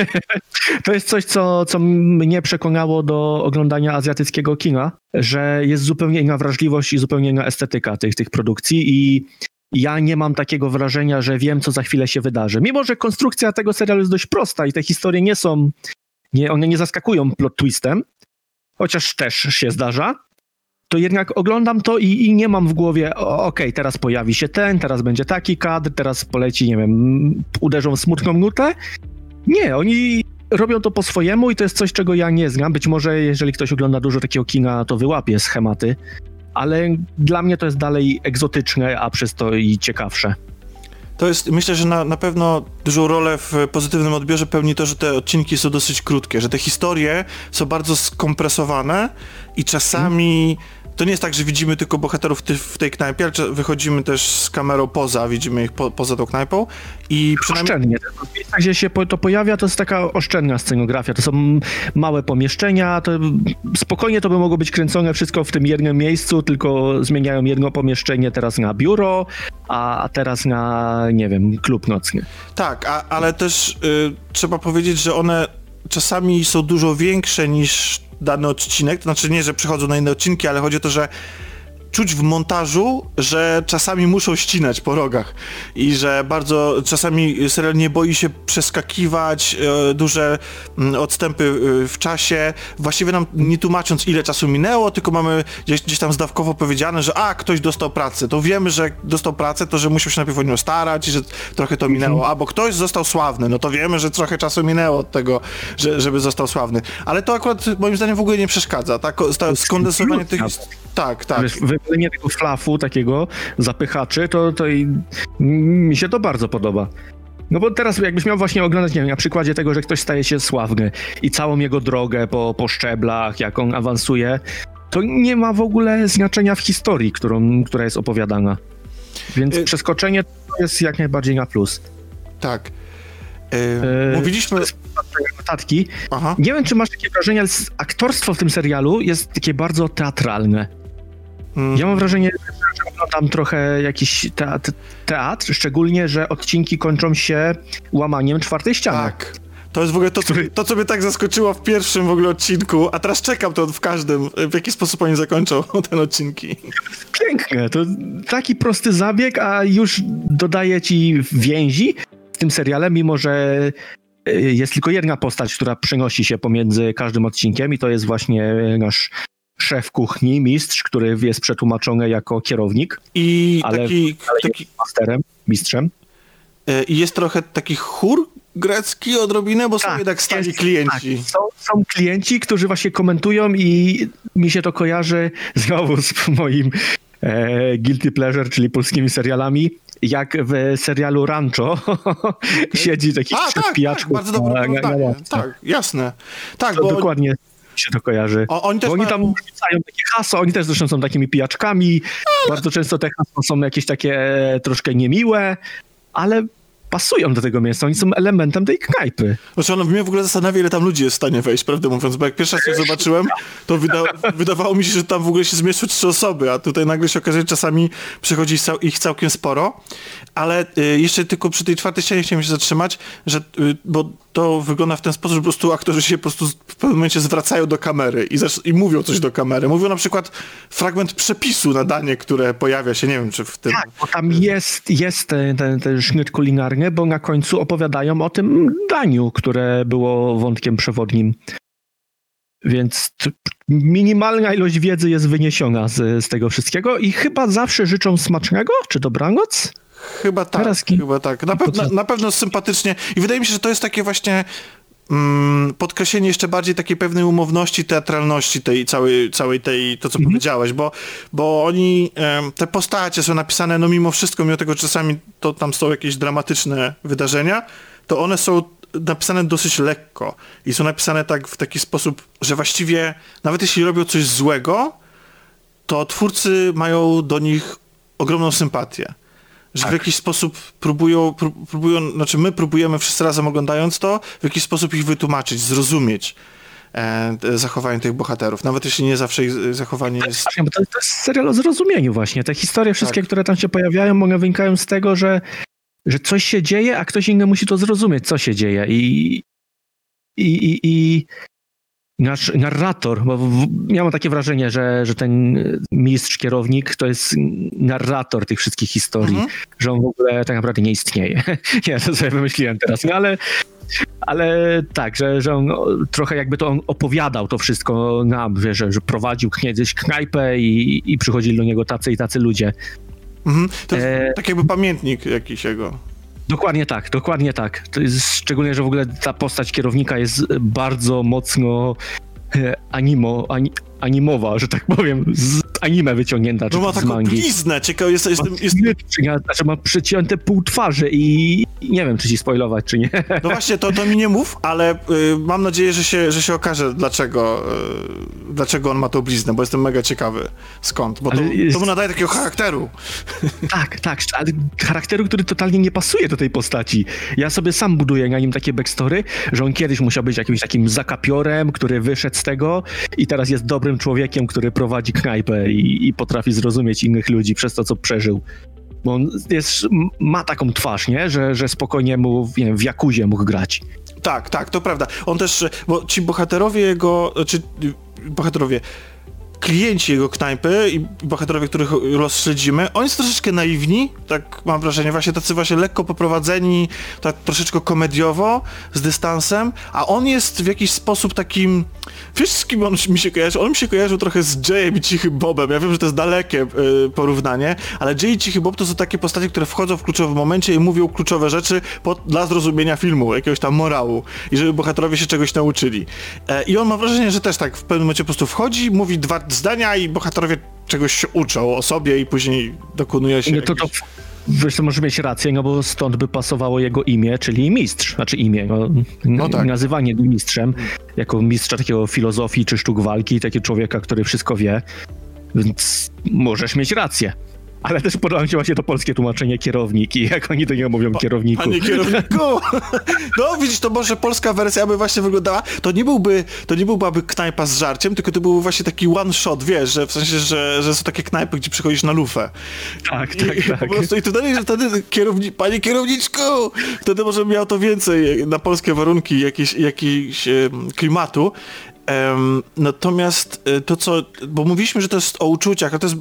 Speaker 3: to jest coś, co, co mnie przekonało do oglądania azjatyckiego kina, że jest zupełnie inna wrażliwość i zupełnie inna estetyka tych, tych produkcji i ja nie mam takiego wrażenia, że wiem, co za chwilę się wydarzy. Mimo, że konstrukcja tego serialu jest dość prosta i te historie nie są, nie, one nie zaskakują plot twistem, chociaż też się zdarza, to jednak oglądam to i, i nie mam w głowie, okej, okay, teraz pojawi się ten, teraz będzie taki kadr, teraz poleci, nie wiem, uderzą w smutną nutę. Nie, oni robią to po swojemu i to jest coś, czego ja nie znam. Być może jeżeli ktoś ogląda dużo takiego kina, to wyłapie schematy, ale dla mnie to jest dalej egzotyczne, a przez to i ciekawsze.
Speaker 2: To jest, myślę, że na, na pewno dużą rolę w pozytywnym odbiorze pełni to, że te odcinki są dosyć krótkie, że te historie są bardzo skompresowane i czasami mm to nie jest tak, że widzimy tylko bohaterów w tej knajpie, ale wychodzimy też z kamerą poza, widzimy ich po, poza tą knajpą i
Speaker 3: przynajmniej... Oszczędnie. W miejscach, gdzie się to pojawia, to jest taka oszczędna scenografia. To są małe pomieszczenia, to spokojnie to by mogło być kręcone wszystko w tym jednym miejscu, tylko zmieniają jedno pomieszczenie teraz na biuro, a teraz na, nie wiem, klub nocny.
Speaker 2: Tak, a, ale też y, trzeba powiedzieć, że one czasami są dużo większe niż dany odcinek, to znaczy nie, że przychodzą na inne odcinki, ale chodzi o to, że czuć w montażu, że czasami muszą ścinać po rogach i że bardzo czasami serial nie boi się przeskakiwać e, duże m, odstępy e, w czasie, właściwie nam nie tłumacząc ile czasu minęło, tylko mamy gdzieś, gdzieś tam zdawkowo powiedziane, że a, ktoś dostał pracę, to wiemy, że dostał pracę, to że musiał się najpierw o nią starać i że trochę to minęło, albo ktoś został sławny, no to wiemy, że trochę czasu minęło od tego, że, żeby został sławny. Ale to akurat moim zdaniem w ogóle nie przeszkadza, tak? Ta, skondensowanie tych... Tak, tak.
Speaker 3: Wiesz, wywalenie tego flafu takiego, zapychaczy, to, to i, mi się to bardzo podoba. No bo teraz jakbyś miał właśnie oglądać, nie wiem, na przykładzie tego, że ktoś staje się sławny i całą jego drogę po, po szczeblach, jak on awansuje, to nie ma w ogóle znaczenia w historii, którą, która jest opowiadana. Więc y przeskoczenie to jest jak najbardziej na plus.
Speaker 2: Tak. Yy, mówiliśmy...
Speaker 3: Notatki. Aha. Nie wiem, czy masz takie wrażenie, ale aktorstwo w tym serialu jest takie bardzo teatralne. Mm. Ja mam wrażenie, że oglądam trochę jakiś teatr, teatr, szczególnie, że odcinki kończą się łamaniem czwartej ściany.
Speaker 2: Tak. To jest w ogóle to, co, to, co mnie tak zaskoczyło w pierwszym w ogóle odcinku, a teraz czekam to w każdym, w jaki sposób oni zakończą ten odcinki.
Speaker 3: Piękne, to taki prosty zabieg, a już dodaje ci więzi w tym seriale, mimo że y, jest tylko jedna postać, która przenosi się pomiędzy każdym odcinkiem i to jest właśnie nasz szef kuchni, mistrz, który jest przetłumaczony jako kierownik.
Speaker 2: I ale, taki,
Speaker 3: ale
Speaker 2: taki...
Speaker 3: masterem, mistrzem.
Speaker 2: E, I jest trochę taki chór grecki odrobinę, bo tak, są jednak stali jest, klienci.
Speaker 3: Tak, są, są, klienci, którzy właśnie komentują i mi się to kojarzy znowu z moim e, guilty pleasure, czyli polskimi serialami jak w serialu Rancho siedzi taki A, tak,
Speaker 2: tak, bardzo dobre na, na, na Tak, jasne. Tak,
Speaker 3: to bo... dokładnie się to kojarzy. O, oni, też oni tam rzucają takie hasła, oni też zresztą są takimi pijaczkami. Bardzo często te hasła są jakieś takie e, troszkę niemiłe, ale pasują do tego miejsca, oni są elementem tej knajpy.
Speaker 2: Znaczy ono mnie w ogóle zastanawia, ile tam ludzi jest w stanie wejść, prawdę mówiąc, bo jak pierwszy raz je zobaczyłem, to wyda wydawało mi się, że tam w ogóle się zmieszczą trzy osoby, a tutaj nagle się okazuje, że czasami przychodzi ich całkiem sporo, ale y, jeszcze tylko przy tej czwartej ścianie chciałem się zatrzymać, że, y, bo to wygląda w ten sposób, że po prostu aktorzy się po prostu w pewnym momencie zwracają do kamery i, i mówią coś do kamery. Mówią na przykład fragment przepisu na danie, które pojawia się, nie wiem, czy w tym...
Speaker 3: Tak, bo tam jest, jest ten, ten, ten sznyt kulinarny, bo na końcu opowiadają o tym daniu, które było wątkiem przewodnim. Więc minimalna ilość wiedzy jest wyniesiona z, z tego wszystkiego i chyba zawsze życzą smacznego, czy dobranoc?
Speaker 2: Chyba tak, chyba tak. Na, pe na, na, pewno sympatycznie i wydaje mi się, że to jest takie właśnie mm, podkreślenie jeszcze bardziej takiej pewnej umowności, teatralności tej całej, całej tej, to co mhm. powiedziałeś, bo, bo oni, te postacie są napisane, no mimo wszystko, mimo tego, że czasami to tam są jakieś dramatyczne wydarzenia, to one są napisane dosyć lekko i są napisane tak w taki sposób, że właściwie nawet jeśli robią coś złego, to twórcy mają do nich ogromną sympatię że tak. w jakiś sposób próbują, próbują, znaczy my próbujemy wszyscy razem oglądając to, w jakiś sposób ich wytłumaczyć, zrozumieć e, zachowanie tych bohaterów, nawet jeśli nie zawsze ich zachowanie jest...
Speaker 3: Właśnie, bo to, to jest serial o zrozumieniu właśnie. Te historie wszystkie, tak. które tam się pojawiają, one wynikają z tego, że, że coś się dzieje, a ktoś inny musi to zrozumieć, co się dzieje i, i, i, i nasz narrator, bo w, miałem takie wrażenie, że, że ten mistrz, kierownik to jest narrator tych wszystkich historii, mhm. że on w ogóle tak naprawdę nie istnieje. ja to sobie wymyśliłem teraz, no ale, ale tak, że, że on trochę jakby to on opowiadał to wszystko nam, że, że prowadził kiedyś knajpę i, i przychodzili do niego tacy i tacy ludzie.
Speaker 2: Mhm. To jest e... tak jakby pamiętnik jakiś jego.
Speaker 3: Dokładnie tak, dokładnie tak. Szczególnie, że w ogóle ta postać kierownika jest bardzo mocno e, animo, ani, animowa, że tak powiem, z anime wyciągnięta, czy
Speaker 2: no ma taką mangi. bliznę, ciekawe, jest, jestem... Jest...
Speaker 3: Znaczy ma przecięte pół twarzy i nie wiem, czy ci spoilować, czy nie.
Speaker 2: No właśnie, to, to mi nie mów, ale y, mam nadzieję, że się, że się okaże, dlaczego, y, dlaczego on ma tą bliznę, bo jestem mega ciekawy skąd, bo to, jest... to mu nadaje takiego charakteru.
Speaker 3: Tak, tak, ale charakteru, który totalnie nie pasuje do tej postaci. Ja sobie sam buduję na nim takie backstory, że on kiedyś musiał być jakimś takim zakapiorem, który wyszedł z tego i teraz jest dobrym człowiekiem, który prowadzi knajpę i, i potrafi zrozumieć innych ludzi przez to, co przeżył. Bo on jest, ma taką twarz, nie? Że, że spokojnie mu nie wiem, w Jakuzie mógł grać.
Speaker 2: Tak, tak, to prawda. On też, bo ci bohaterowie jego, czy bohaterowie, klienci jego knajpy i bohaterowie, których los śledzimy, oni są troszeczkę naiwni, tak mam wrażenie, właśnie tacy właśnie lekko poprowadzeni, tak troszeczkę komediowo, z dystansem, a on jest w jakiś sposób takim, wiesz z kim on mi się kojarzy? On mi się kojarzył trochę z Jayem i Cichym Bobem, ja wiem, że to jest dalekie y, porównanie, ale Jay i Cichy Bob to są takie postacie, które wchodzą w kluczowym momencie i mówią kluczowe rzeczy dla zrozumienia filmu, jakiegoś tam morału i żeby bohaterowie się czegoś nauczyli. E, I on ma wrażenie, że też tak w pewnym momencie po prostu wchodzi, mówi dwa zdania i bohaterowie czegoś się uczą o sobie i później dokonuje się...
Speaker 3: Nie, to, to, wiesz, to może mieć rację, no bo stąd by pasowało jego imię, czyli mistrz, znaczy imię, no, no tak. nazywanie mistrzem, jako mistrza takiego filozofii czy sztuk walki, takiego człowieka, który wszystko wie, więc możesz mieć rację. Ale też podoba mi się właśnie to polskie tłumaczenie kierownik i jak oni do niego mówią pa, kierowniku.
Speaker 2: Panie kierowniku! No widzisz, to może polska wersja by właśnie wyglądała, to nie byłby, to nie byłby knajpa z żarciem, tylko to byłby właśnie taki one shot, wiesz, że w sensie, że, że są takie knajpy, gdzie przychodzisz na lufę.
Speaker 3: Tak, tak, I, tak.
Speaker 2: Po prostu, I wtedy, wtedy kierowni, panie kierowniczku! Wtedy może miał to więcej na polskie warunki jakiś, jakiś klimatu. Um, natomiast e, to co, bo mówiliśmy, że to jest o uczuciach, a to jest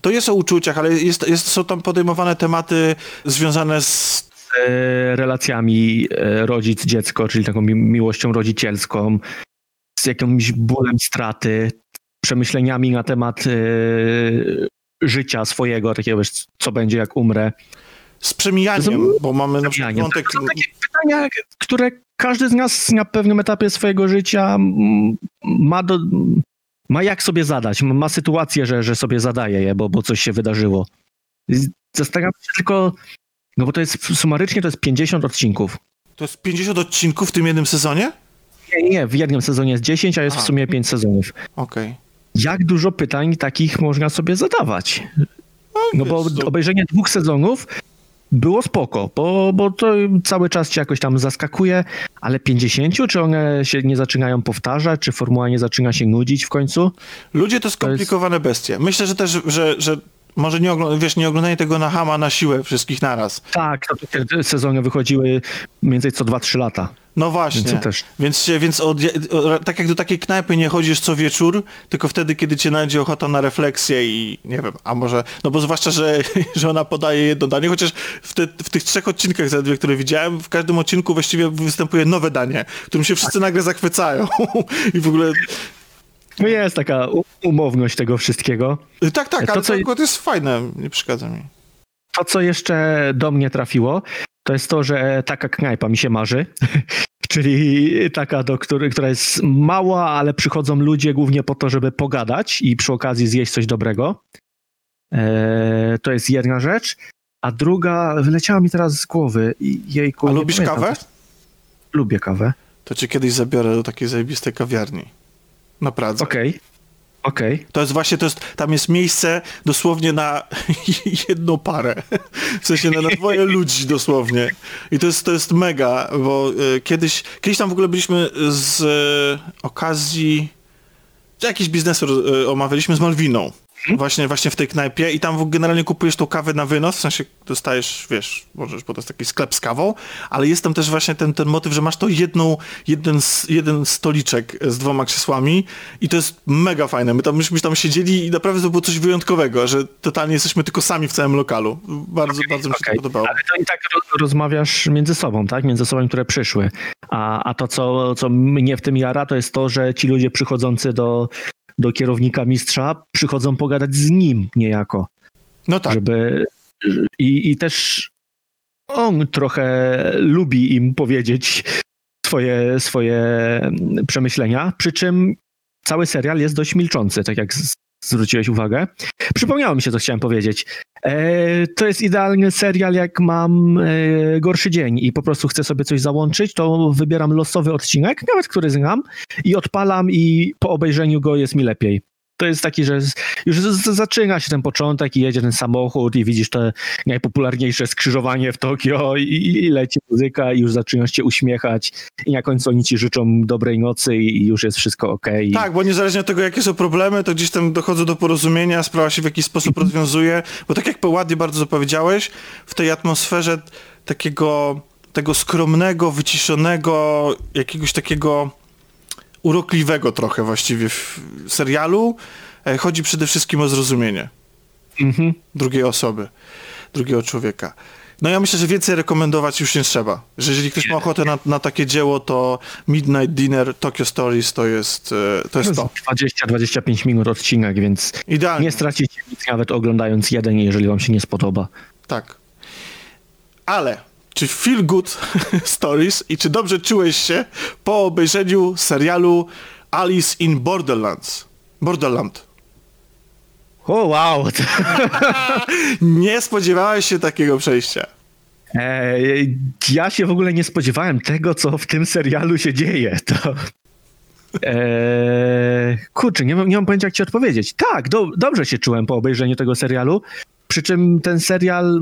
Speaker 2: to jest o uczuciach, ale jest, jest, są tam podejmowane tematy związane z
Speaker 3: relacjami e, rodzic-dziecko, czyli taką mi miłością rodzicielską, z jakimś bólem straty, przemyśleniami na temat y, życia swojego, takiego wiesz, co będzie jak umrę.
Speaker 2: Z przemijaniem, bo mamy na przykład
Speaker 3: wątek... To są takie pytania, które każdy z nas na pewnym etapie swojego życia ma do, ma jak sobie zadać, ma sytuację, że, że sobie zadaje je, bo, bo coś się wydarzyło. Zastanawiam się tylko, no bo to jest sumarycznie to jest 50 odcinków.
Speaker 2: To jest 50 odcinków w tym jednym sezonie?
Speaker 3: Nie, nie, w jednym sezonie jest 10, a jest Aha. w sumie 5 sezonów.
Speaker 2: Okej. Okay.
Speaker 3: Jak dużo pytań takich można sobie zadawać? No, no bo obejrzenie dwóch sezonów było spoko, bo, bo to cały czas cię jakoś tam zaskakuje, ale 50, czy one się nie zaczynają powtarzać, czy formuła nie zaczyna się nudzić w końcu?
Speaker 2: Ludzie to skomplikowane to jest... bestie. Myślę, że też, że, że może nie, wiesz, nie oglądanie tego na hama na siłę wszystkich naraz.
Speaker 3: Tak, sezony wychodziły mniej więcej co 2-3 lata.
Speaker 2: No właśnie, więc, też. więc, więc od, tak jak do takiej knajpy nie chodzisz co wieczór, tylko wtedy, kiedy cię najdzie ochota na refleksję i nie wiem, a może, no bo zwłaszcza, że, że ona podaje jedno danie, chociaż w, te, w tych trzech odcinkach zaledwie, które widziałem, w każdym odcinku właściwie występuje nowe danie, którym się wszyscy tak. nagle zachwycają i w ogóle
Speaker 3: no jest taka umowność tego wszystkiego.
Speaker 2: Tak, tak, to, ale co... to akurat jest fajne, nie przeszkadza mi.
Speaker 3: To, co jeszcze do mnie trafiło, to jest to, że taka knajpa mi się marzy. Czyli taka, do której, która jest mała, ale przychodzą ludzie głównie po to, żeby pogadać i przy okazji zjeść coś dobrego. Eee, to jest jedna rzecz. A druga, wyleciała mi teraz z głowy. Jejku,
Speaker 2: A lubisz kawę?
Speaker 3: Lubię kawę.
Speaker 2: To cię kiedyś zabiorę do takiej zajebistej kawiarni na Pradze.
Speaker 3: Okej. Okay. Okej. Okay.
Speaker 2: To jest właśnie, to jest, tam jest miejsce dosłownie na jedną parę. W sensie na, na dwoje ludzi dosłownie. I to jest, to jest mega, bo y, kiedyś, kiedyś tam w ogóle byliśmy z y, okazji jakiś biznesu y, omawialiśmy z Malwiną. Hmm? Właśnie, właśnie w tej knajpie i tam generalnie kupujesz tą kawę na wynos, w sensie dostajesz, wiesz, możesz, bo to jest taki sklep z kawą, ale jest tam też właśnie ten, ten motyw, że masz to jedną, jeden, jeden stoliczek z dwoma krzesłami i to jest mega fajne. My tam, myśmy tam siedzieli i naprawdę to było coś wyjątkowego, że totalnie jesteśmy tylko sami w całym lokalu. Bardzo, okay, bardzo mi się okay. to podobało.
Speaker 3: Ale to i tak rozmawiasz między sobą, tak? Między osobami, które przyszły. A, a to, co, co mnie w tym jara, to jest to, że ci ludzie przychodzący do, do kierownika mistrza, przychodzą pogadać z nim niejako.
Speaker 2: No tak.
Speaker 3: Żeby, i, I też on trochę lubi im powiedzieć swoje, swoje przemyślenia, przy czym cały serial jest dość milczący, tak jak zwróciłeś uwagę. Przypomniało mi się, co chciałem powiedzieć. E, to jest idealny serial, jak mam e, gorszy dzień i po prostu chcę sobie coś załączyć, to wybieram losowy odcinek, nawet który znam, i odpalam i po obejrzeniu go jest mi lepiej to jest taki, że już zaczyna się ten początek i jedzie ten samochód i widzisz te najpopularniejsze skrzyżowanie w Tokio i, i leci muzyka i już zaczynasz się uśmiechać i na końcu oni ci życzą dobrej nocy i już jest wszystko ok.
Speaker 2: Tak, bo niezależnie od tego, jakie są problemy, to gdzieś tam dochodzą do porozumienia, sprawa się w jakiś sposób mhm. rozwiązuje, bo tak jak ładnie bardzo zapowiedziałeś, w tej atmosferze takiego tego skromnego, wyciszonego, jakiegoś takiego urokliwego trochę właściwie w serialu. E, chodzi przede wszystkim o zrozumienie
Speaker 3: Mhm.
Speaker 2: drugiej osoby, drugiego człowieka. No ja myślę, że więcej rekomendować już nie trzeba. Że jeżeli ktoś ma ochotę na, na takie dzieło, to Midnight Dinner, Tokyo Stories to jest e, to. Jest to.
Speaker 3: 20-25 minut odcinek, więc
Speaker 2: Idealnie.
Speaker 3: nie stracicie nic nawet oglądając jeden, jeżeli wam się nie spodoba.
Speaker 2: Tak. Ale czy feel good stories i czy dobrze czułeś się po obejrzeniu serialu Alice in Borderlands? Borderland.
Speaker 3: O wow!
Speaker 2: Nie spodziewałeś się takiego przejścia.
Speaker 3: E, ja się w ogóle nie spodziewałem tego, co w tym serialu się dzieje. To... E, kurczę, nie mam, nie mam pojęcia, jak ci odpowiedzieć. Tak, do, dobrze się czułem po obejrzeniu tego serialu. Przy czym ten serial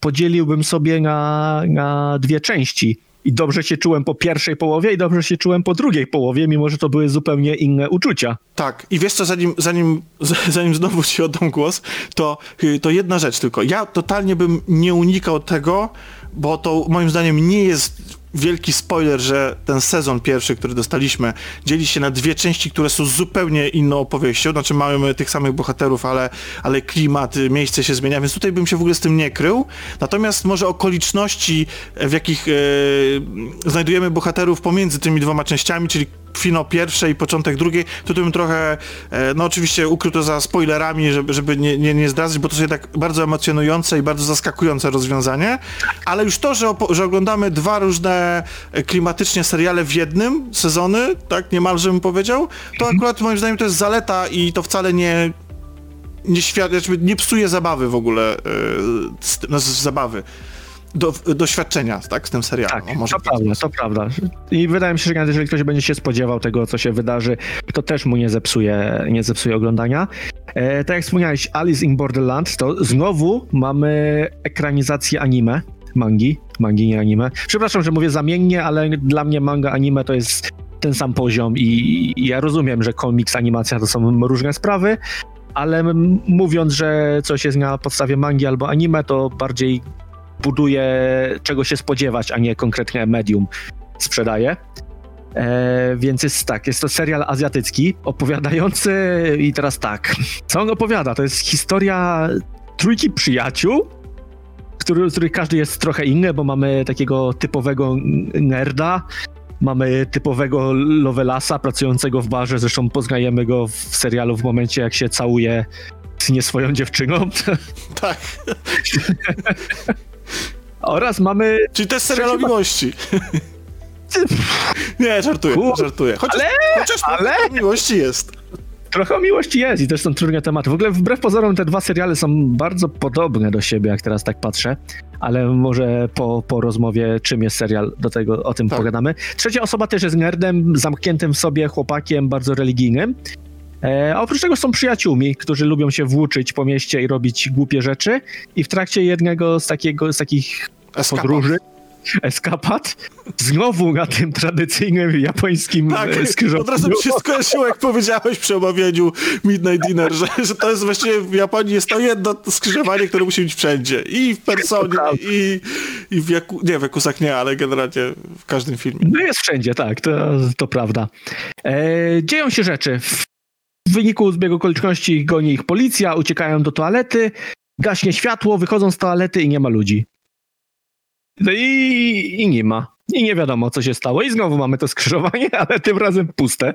Speaker 3: podzieliłbym sobie na, na dwie części. I dobrze się czułem po pierwszej połowie i dobrze się czułem po drugiej połowie, mimo że to były zupełnie inne uczucia.
Speaker 2: Tak, i wiesz co, zanim, zanim, zanim znowu ci oddam głos, to, to jedna rzecz tylko. Ja totalnie bym nie unikał tego, bo to moim zdaniem nie jest wielki spoiler, że ten sezon pierwszy, który dostaliśmy, dzieli się na dwie części, które są zupełnie inną opowieścią. Znaczy mamy tych samych bohaterów, ale, ale klimat, y, miejsce się zmienia, więc tutaj bym się w ogóle z tym nie krył. Natomiast może okoliczności, w jakich e, znajdujemy bohaterów pomiędzy tymi dwoma częściami, czyli finał pierwszej i początek drugiej, to tu bym trochę, e, no oczywiście ukrył to za spoilerami, żeby, żeby nie, nie, nie zdradzać, bo to jest jednak bardzo emocjonujące i bardzo zaskakujące rozwiązanie, ale już to, że, że oglądamy dwa różne e, klimatycznie seriale w jednym, sezony, tak niemalże bym powiedział, to akurat moim zdaniem to jest zaleta i to wcale nie nie, świat, jakby nie psuje zabawy w ogóle, e, z, no, z zabawy, do, doświadczenia, tak, z tym serialem.
Speaker 3: Tak,
Speaker 2: może
Speaker 3: to prawda, to prawda. I wydaje mi się, że jeżeli ktoś będzie się spodziewał tego, co się wydarzy, to też mu nie zepsuje, nie zepsuje oglądania. E, tak jak wspomniałeś, Alice in Borderland, to znowu mamy ekranizację anime, mangi, mangi nie anime. Przepraszam, że mówię zamiennie, ale dla mnie manga anime to jest ten sam poziom i, i ja rozumiem, że komiks, animacja to są różne sprawy, ale mówiąc, że coś jest na podstawie mangi albo anime, to bardziej buduje czego się spodziewać, a nie konkretnie medium sprzedaje. E, więc jest tak, jest to serial azjatycki opowiadający i teraz tak, co on opowiada? To jest historia trójki przyjaciół, który, z których każdy jest trochę inny, bo mamy takiego typowego nerda, mamy typowego Lovelasa pracującego w barze, zresztą poznajemy go w serialu w momencie, jak się całuje z nie swoją dziewczyną.
Speaker 2: Tak,
Speaker 3: Oraz mamy
Speaker 2: czyli to jest serial o
Speaker 3: Trzeci-
Speaker 2: miłości. Nie, żartuję,
Speaker 3: Kur-
Speaker 2: żartuję. Chociaż,
Speaker 3: ale-
Speaker 2: chociaż
Speaker 3: ale-
Speaker 2: o miłości jest.
Speaker 3: Trochę o miłości jest i też są trudne tematy. W ogóle wbrew pozorom te dwa seriale są bardzo podobne do siebie, jak teraz tak patrzę, ale może po, po rozmowie czym jest serial, do tego o tym
Speaker 2: Tak.
Speaker 3: pogadamy. Trzecia osoba też jest nerdem, zamkniętym w sobie chłopakiem, bardzo religijnym. E, a oprócz tego są przyjaciółmi, którzy lubią się włóczyć po mieście i robić głupie rzeczy i w trakcie jednego z, takiego, z takich
Speaker 2: Eskapat.
Speaker 3: podróży, eskapad, znowu na tym tradycyjnym japońskim
Speaker 2: Tak,
Speaker 3: e,
Speaker 2: od
Speaker 3: skrzyżowaniu.
Speaker 2: razu mi się skojarzyło, jak powiedziałeś przy omawianiu Midnight Dinner, że, że to jest właściwie w Japonii jest to jedno skrzyżowanie, które musi być wszędzie. I w personie, i, i w Jaku, nie, w Jakusach nie, ale generalnie w każdym filmie.
Speaker 3: No jest wszędzie, tak, to, to prawda. E, dzieją się rzeczy. W wyniku zbiegu okoliczności goni ich policja, uciekają do toalety, gaśnie światło, wychodzą z toalety i nie ma ludzi. No i, i nie ma. I nie wiadomo, co się stało. I znowu mamy to skrzyżowanie, ale tym razem puste.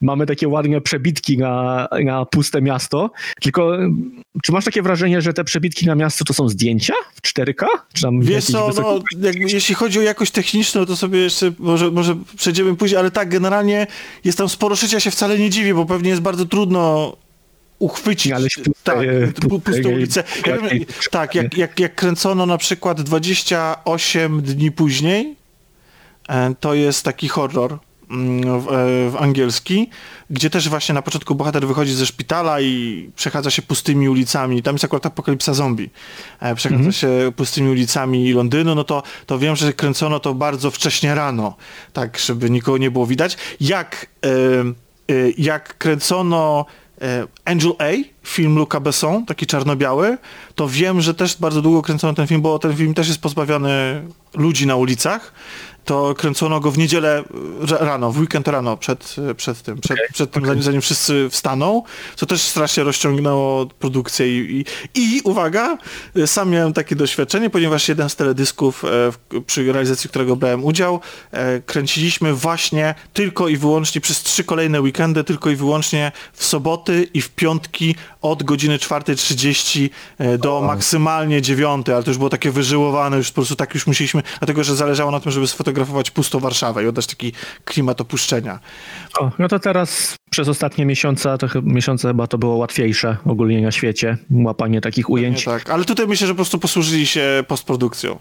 Speaker 3: Mamy takie ładne przebitki na, na puste miasto. Tylko, mm, czy masz takie wrażenie, że te przebitki na miasto to są zdjęcia w 4K? Czy tam
Speaker 2: Wiesz co, no, jak, jeśli chodzi o jakość techniczną, to sobie jeszcze może, może przejdziemy później, ale tak, generalnie jest tam sporo szycia, się wcale nie dziwię, bo pewnie jest bardzo trudno uchwycić
Speaker 3: Ale puste-
Speaker 2: tak, pu-
Speaker 3: puste-
Speaker 2: puste ulice. Ja wiem, tak, jak, jak, jak kręcono na przykład 28 dni później, e, to jest taki horror w, e, w angielski, gdzie też właśnie na początku bohater wychodzi ze szpitala i przechadza się pustymi ulicami. Tam jest akurat apokalipsa zombie. E, Przechadza się pustymi ulicami Londynu, no to, to wiem, że kręcono to bardzo wcześnie rano, tak, żeby nikogo nie było widać. Jak, e, jak kręcono Angel A, film Luca Besson, taki czarno-biały, to wiem, że też bardzo długo kręcono ten film, bo ten film też jest pozbawiony ludzi na ulicach to kręcono go w niedzielę rano, w weekend rano, przed, przed tym, przed, okay. przed tym okay. zanim, zanim wszyscy wstaną, co też strasznie rozciągnęło produkcję i, i, i uwaga, sam miałem takie doświadczenie, ponieważ jeden z teledysków, e, przy realizacji którego brałem udział, e, kręciliśmy właśnie tylko i wyłącznie przez trzy kolejne weekendy, tylko i wyłącznie w soboty i w piątki od godziny 4.30 e, do maksymalnie 9, ale to już było takie wyżyłowane, już po prostu tak już musieliśmy, dlatego że zależało na tym, żeby sfotografować pustą Warszawę i oddać taki klimat opuszczenia.
Speaker 3: O, no to teraz przez ostatnie miesiące, to miesiące chyba to było łatwiejsze ogólnie na świecie, łapanie takich ujęć.
Speaker 2: tak, ale tutaj myślę, że po prostu posłużyli się postprodukcją.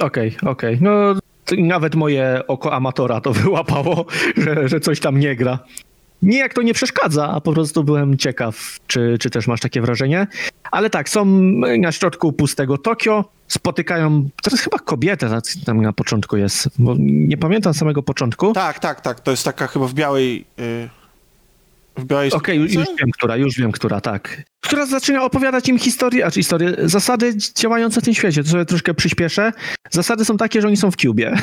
Speaker 3: Okej, okay, okej. Okay. No nawet moje oko amatora to wyłapało, że, że coś tam nie gra. Nie jak to nie przeszkadza, a po prostu byłem ciekaw, czy, czy też masz takie wrażenie. Ale tak, są na środku pustego Tokio, spotykają, to jest chyba kobietę tam na początku jest, bo nie pamiętam samego początku.
Speaker 2: Tak, tak, tak, to jest taka chyba w białej... Yy
Speaker 3: Okej, okay, już wiem, która, już wiem, która, tak. Która zaczyna opowiadać im historię, a czy historię, zasady działające w tym świecie. To sobie troszkę przyspieszę. Zasady są takie, że oni są w cubie.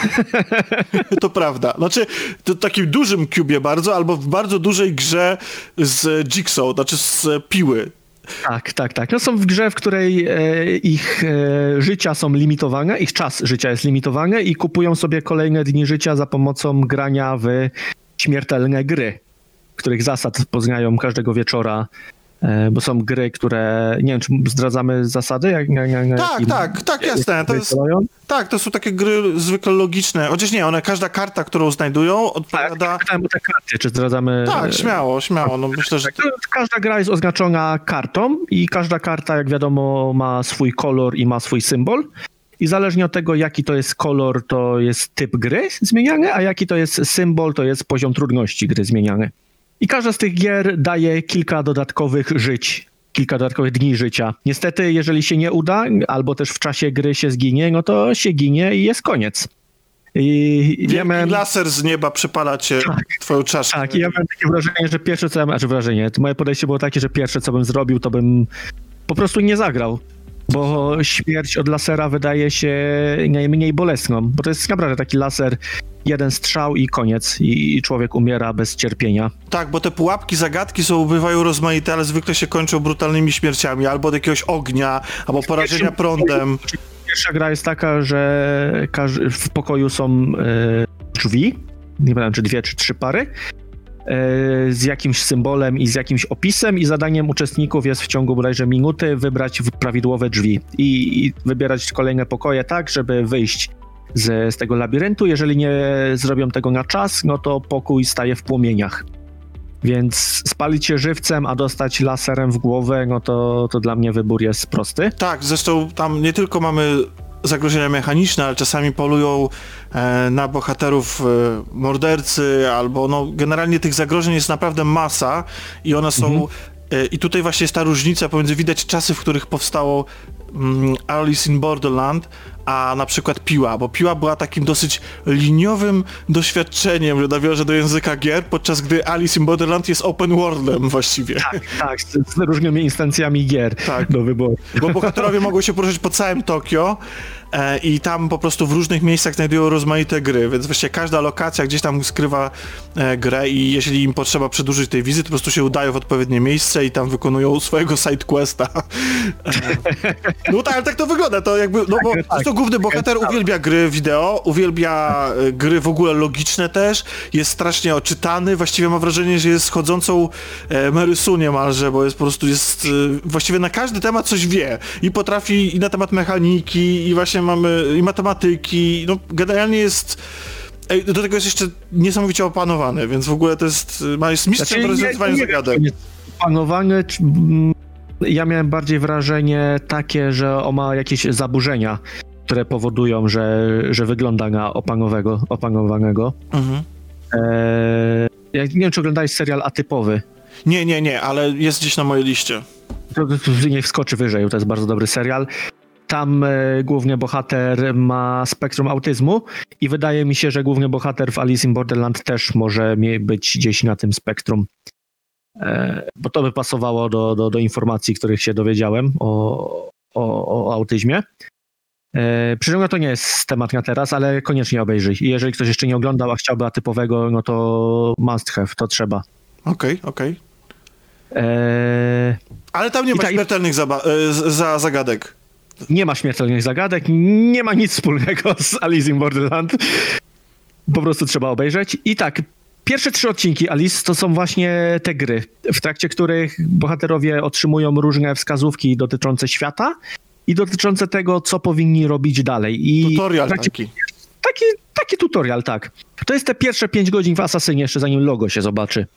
Speaker 2: To prawda. Znaczy, to takim dużym cubie bardzo, albo w bardzo dużej grze z Jigsaw, znaczy z piły.
Speaker 3: Tak, tak, tak. No są w grze, w której e, ich e, życia są limitowane, ich czas życia jest limitowany i kupują sobie kolejne dni życia za pomocą grania w śmiertelne gry których zasad poznają każdego wieczora e, bo są gry, które, nie wiem, czy zdradzamy zasady? Jak,
Speaker 2: jak, jak, tak, tak, tak, jasne. To jest, tak, to są takie gry zwykle logiczne, chociaż nie, one, każda karta, którą znajdują odpowiada...
Speaker 3: Tak, o te karty, czy zdradzamy...
Speaker 2: Tak, śmiało, śmiało, no myślę, że... Tak,
Speaker 3: każda gra jest oznaczona kartą i każda karta, jak wiadomo, ma swój kolor i ma swój symbol. I zależnie od tego, jaki to jest kolor, to jest typ gry zmieniany, a jaki to jest symbol, to jest poziom trudności gry zmieniany. I każda z tych gier daje kilka dodatkowych żyć, kilka dodatkowych dni życia. Niestety, jeżeli się nie uda, albo też w czasie gry się zginie, no to się ginie i jest koniec.
Speaker 2: I miałem... laser z nieba przypala cię tak, twoją czaszkę.
Speaker 3: Tak, i ja miałem takie wrażenie, że pierwsze co ja, znaczy wrażenie, moje podejście było takie, że pierwsze co bym zrobił, to bym po prostu nie zagrał. Bo śmierć od lasera wydaje się najmniej bolesną, bo to jest naprawdę taki laser jeden strzał i koniec. I, człowiek umiera bez cierpienia.
Speaker 2: Tak, bo te pułapki, zagadki są, bywają rozmaite, ale zwykle się kończą brutalnymi śmierciami, albo od jakiegoś ognia, albo porażenia prądem.
Speaker 3: Pierwsza gra jest taka, że w pokoju są e, drzwi, nie pamiętam czy dwie czy trzy pary, e, z jakimś symbolem i z jakimś opisem i zadaniem uczestników jest w ciągu bodajże minuty wybrać prawidłowe drzwi i, i wybierać kolejne pokoje tak, żeby wyjść z, z tego labiryntu. Jeżeli nie zrobią tego na czas, no to pokój staje w płomieniach. Więc spalić się żywcem, a dostać laserem w głowę, no to, to dla mnie wybór jest prosty.
Speaker 2: Tak, zresztą tam nie tylko mamy zagrożenia mechaniczne, ale czasami polują e, na bohaterów e, mordercy, albo no generalnie tych zagrożeń jest naprawdę masa i one są mhm. e, i tutaj właśnie jest ta różnica pomiędzy widać czasy, w których powstało Alice in Borderland, a na przykład Piła, bo Piła była takim dosyć liniowym doświadczeniem, że nawiąże do języka gier, podczas gdy Alice in Borderland jest open worldem właściwie.
Speaker 3: Tak, tak, z, z różnymi instancjami gier tak. do wyboru.
Speaker 2: Bo bohaterowie mogą się poruszać po całym Tokio, E, i tam po prostu w różnych miejscach znajdują rozmaite gry, więc właściwie każda lokacja gdzieś tam skrywa e, grę i jeśli im potrzeba przedłużyć tej wizyty, to po prostu się udają w odpowiednie miejsce i tam wykonują swojego sidequesta. E, no tak, ale tak to wygląda, to jakby, no bo tak, tak. to główny bohater uwielbia gry wideo, uwielbia gry w ogóle logiczne też, jest strasznie oczytany, właściwie ma wrażenie, że jest chodzącą Mary Sue niemalże, bo jest po prostu jest, właściwie na każdy temat coś wie i potrafi i na temat mechaniki i właśnie mamy i matematyki, no generalnie jest do tego jest jeszcze niesamowicie opanowany, więc w ogóle to jest, ma jest mistrzem znaczy, rozwiązywania zagadek.
Speaker 3: Opanowany, ja miałem bardziej wrażenie takie, że on ma jakieś zaburzenia, które powodują, że, że wygląda na opanowego, opanowanego. Mhm. Eee, ja nie wiem, czy oglądałeś serial Atypowy.
Speaker 2: Nie, nie, nie, ale jest gdzieś na mojej liście.
Speaker 3: To, to, to niech wskoczy wyżej, to jest bardzo dobry serial tam e, główny bohater ma spektrum autyzmu i wydaje mi się, że główny bohater w Alice in Borderland też może być gdzieś na tym spektrum. E, bo to by pasowało do, do, do informacji, których się dowiedziałem o, o, o autyzmie. E, Przyrzęga to nie jest temat na teraz, ale koniecznie obejrzyj. I jeżeli ktoś jeszcze nie oglądał, a chciałby atypowego, no to must have, to trzeba.
Speaker 2: Okej, okej.
Speaker 3: E,
Speaker 2: Ale tam nie
Speaker 3: I
Speaker 2: ma
Speaker 3: ta- i-
Speaker 2: śmiertelnych z- za zagadek.
Speaker 3: nie ma śmiertelnych zagadek, nie ma nic wspólnego z Alice in Borderland. Po prostu trzeba obejrzeć. I tak, pierwsze trzy odcinki Alice to są właśnie te gry, w trakcie których bohaterowie otrzymują różne wskazówki dotyczące świata i dotyczące tego, co powinni robić dalej. I
Speaker 2: Tutorial
Speaker 3: trakcie-
Speaker 2: taki.
Speaker 3: Taki, taki tutorial, tak. To jest te pierwsze pięć godzin w Asasynie, jeszcze zanim logo się zobaczy.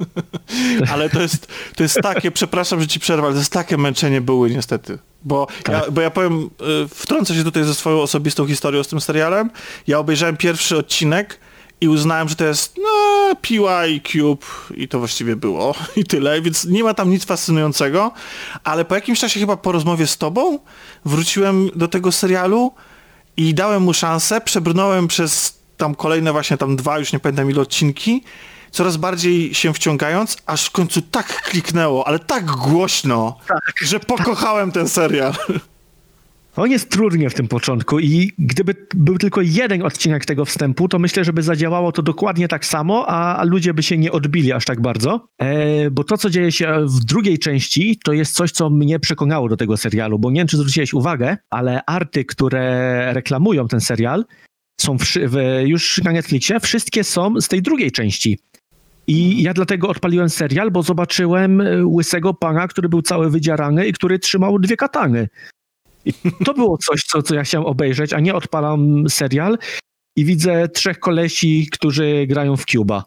Speaker 2: Ale to jest, to jest takie, przepraszam, że ci przerwę, ale to jest takie męczenie były niestety. Bo, ja, bo ja powiem, y, wtrącę się tutaj ze swoją osobistą historią z tym serialem. Ja obejrzałem pierwszy odcinek i uznałem, że to jest no, piła i cube. I to właściwie było. I tyle, więc nie ma tam nic fascynującego, ale po jakimś czasie chyba po rozmowie z tobą wróciłem do tego serialu i dałem mu szansę, przebrnąłem przez tam kolejne właśnie tam dwa, już nie pamiętam ile odcinki, coraz bardziej się wciągając, aż w końcu tak kliknęło, ale tak głośno, że pokochałem ten serial.
Speaker 3: On jest trudny w tym początku i gdyby był tylko jeden odcinek tego wstępu, to myślę, że by zadziałało to dokładnie tak samo, a, a ludzie by się nie odbili aż tak bardzo. E, bo to, co dzieje się w drugiej części, to jest coś, co mnie przekonało do tego serialu, bo nie wiem, czy zwróciłeś uwagę, ale arty, które reklamują ten serial, są wszy- w, już na Netflixie, wszystkie są z tej drugiej części. I ja dlatego odpaliłem serial, bo zobaczyłem e, łysego pana, który był cały wydzierany i który trzymał dwie katany. I to było coś, co, co ja chciałem obejrzeć, a nie odpalam serial i widzę trzech kolesi, którzy grają w Cuba.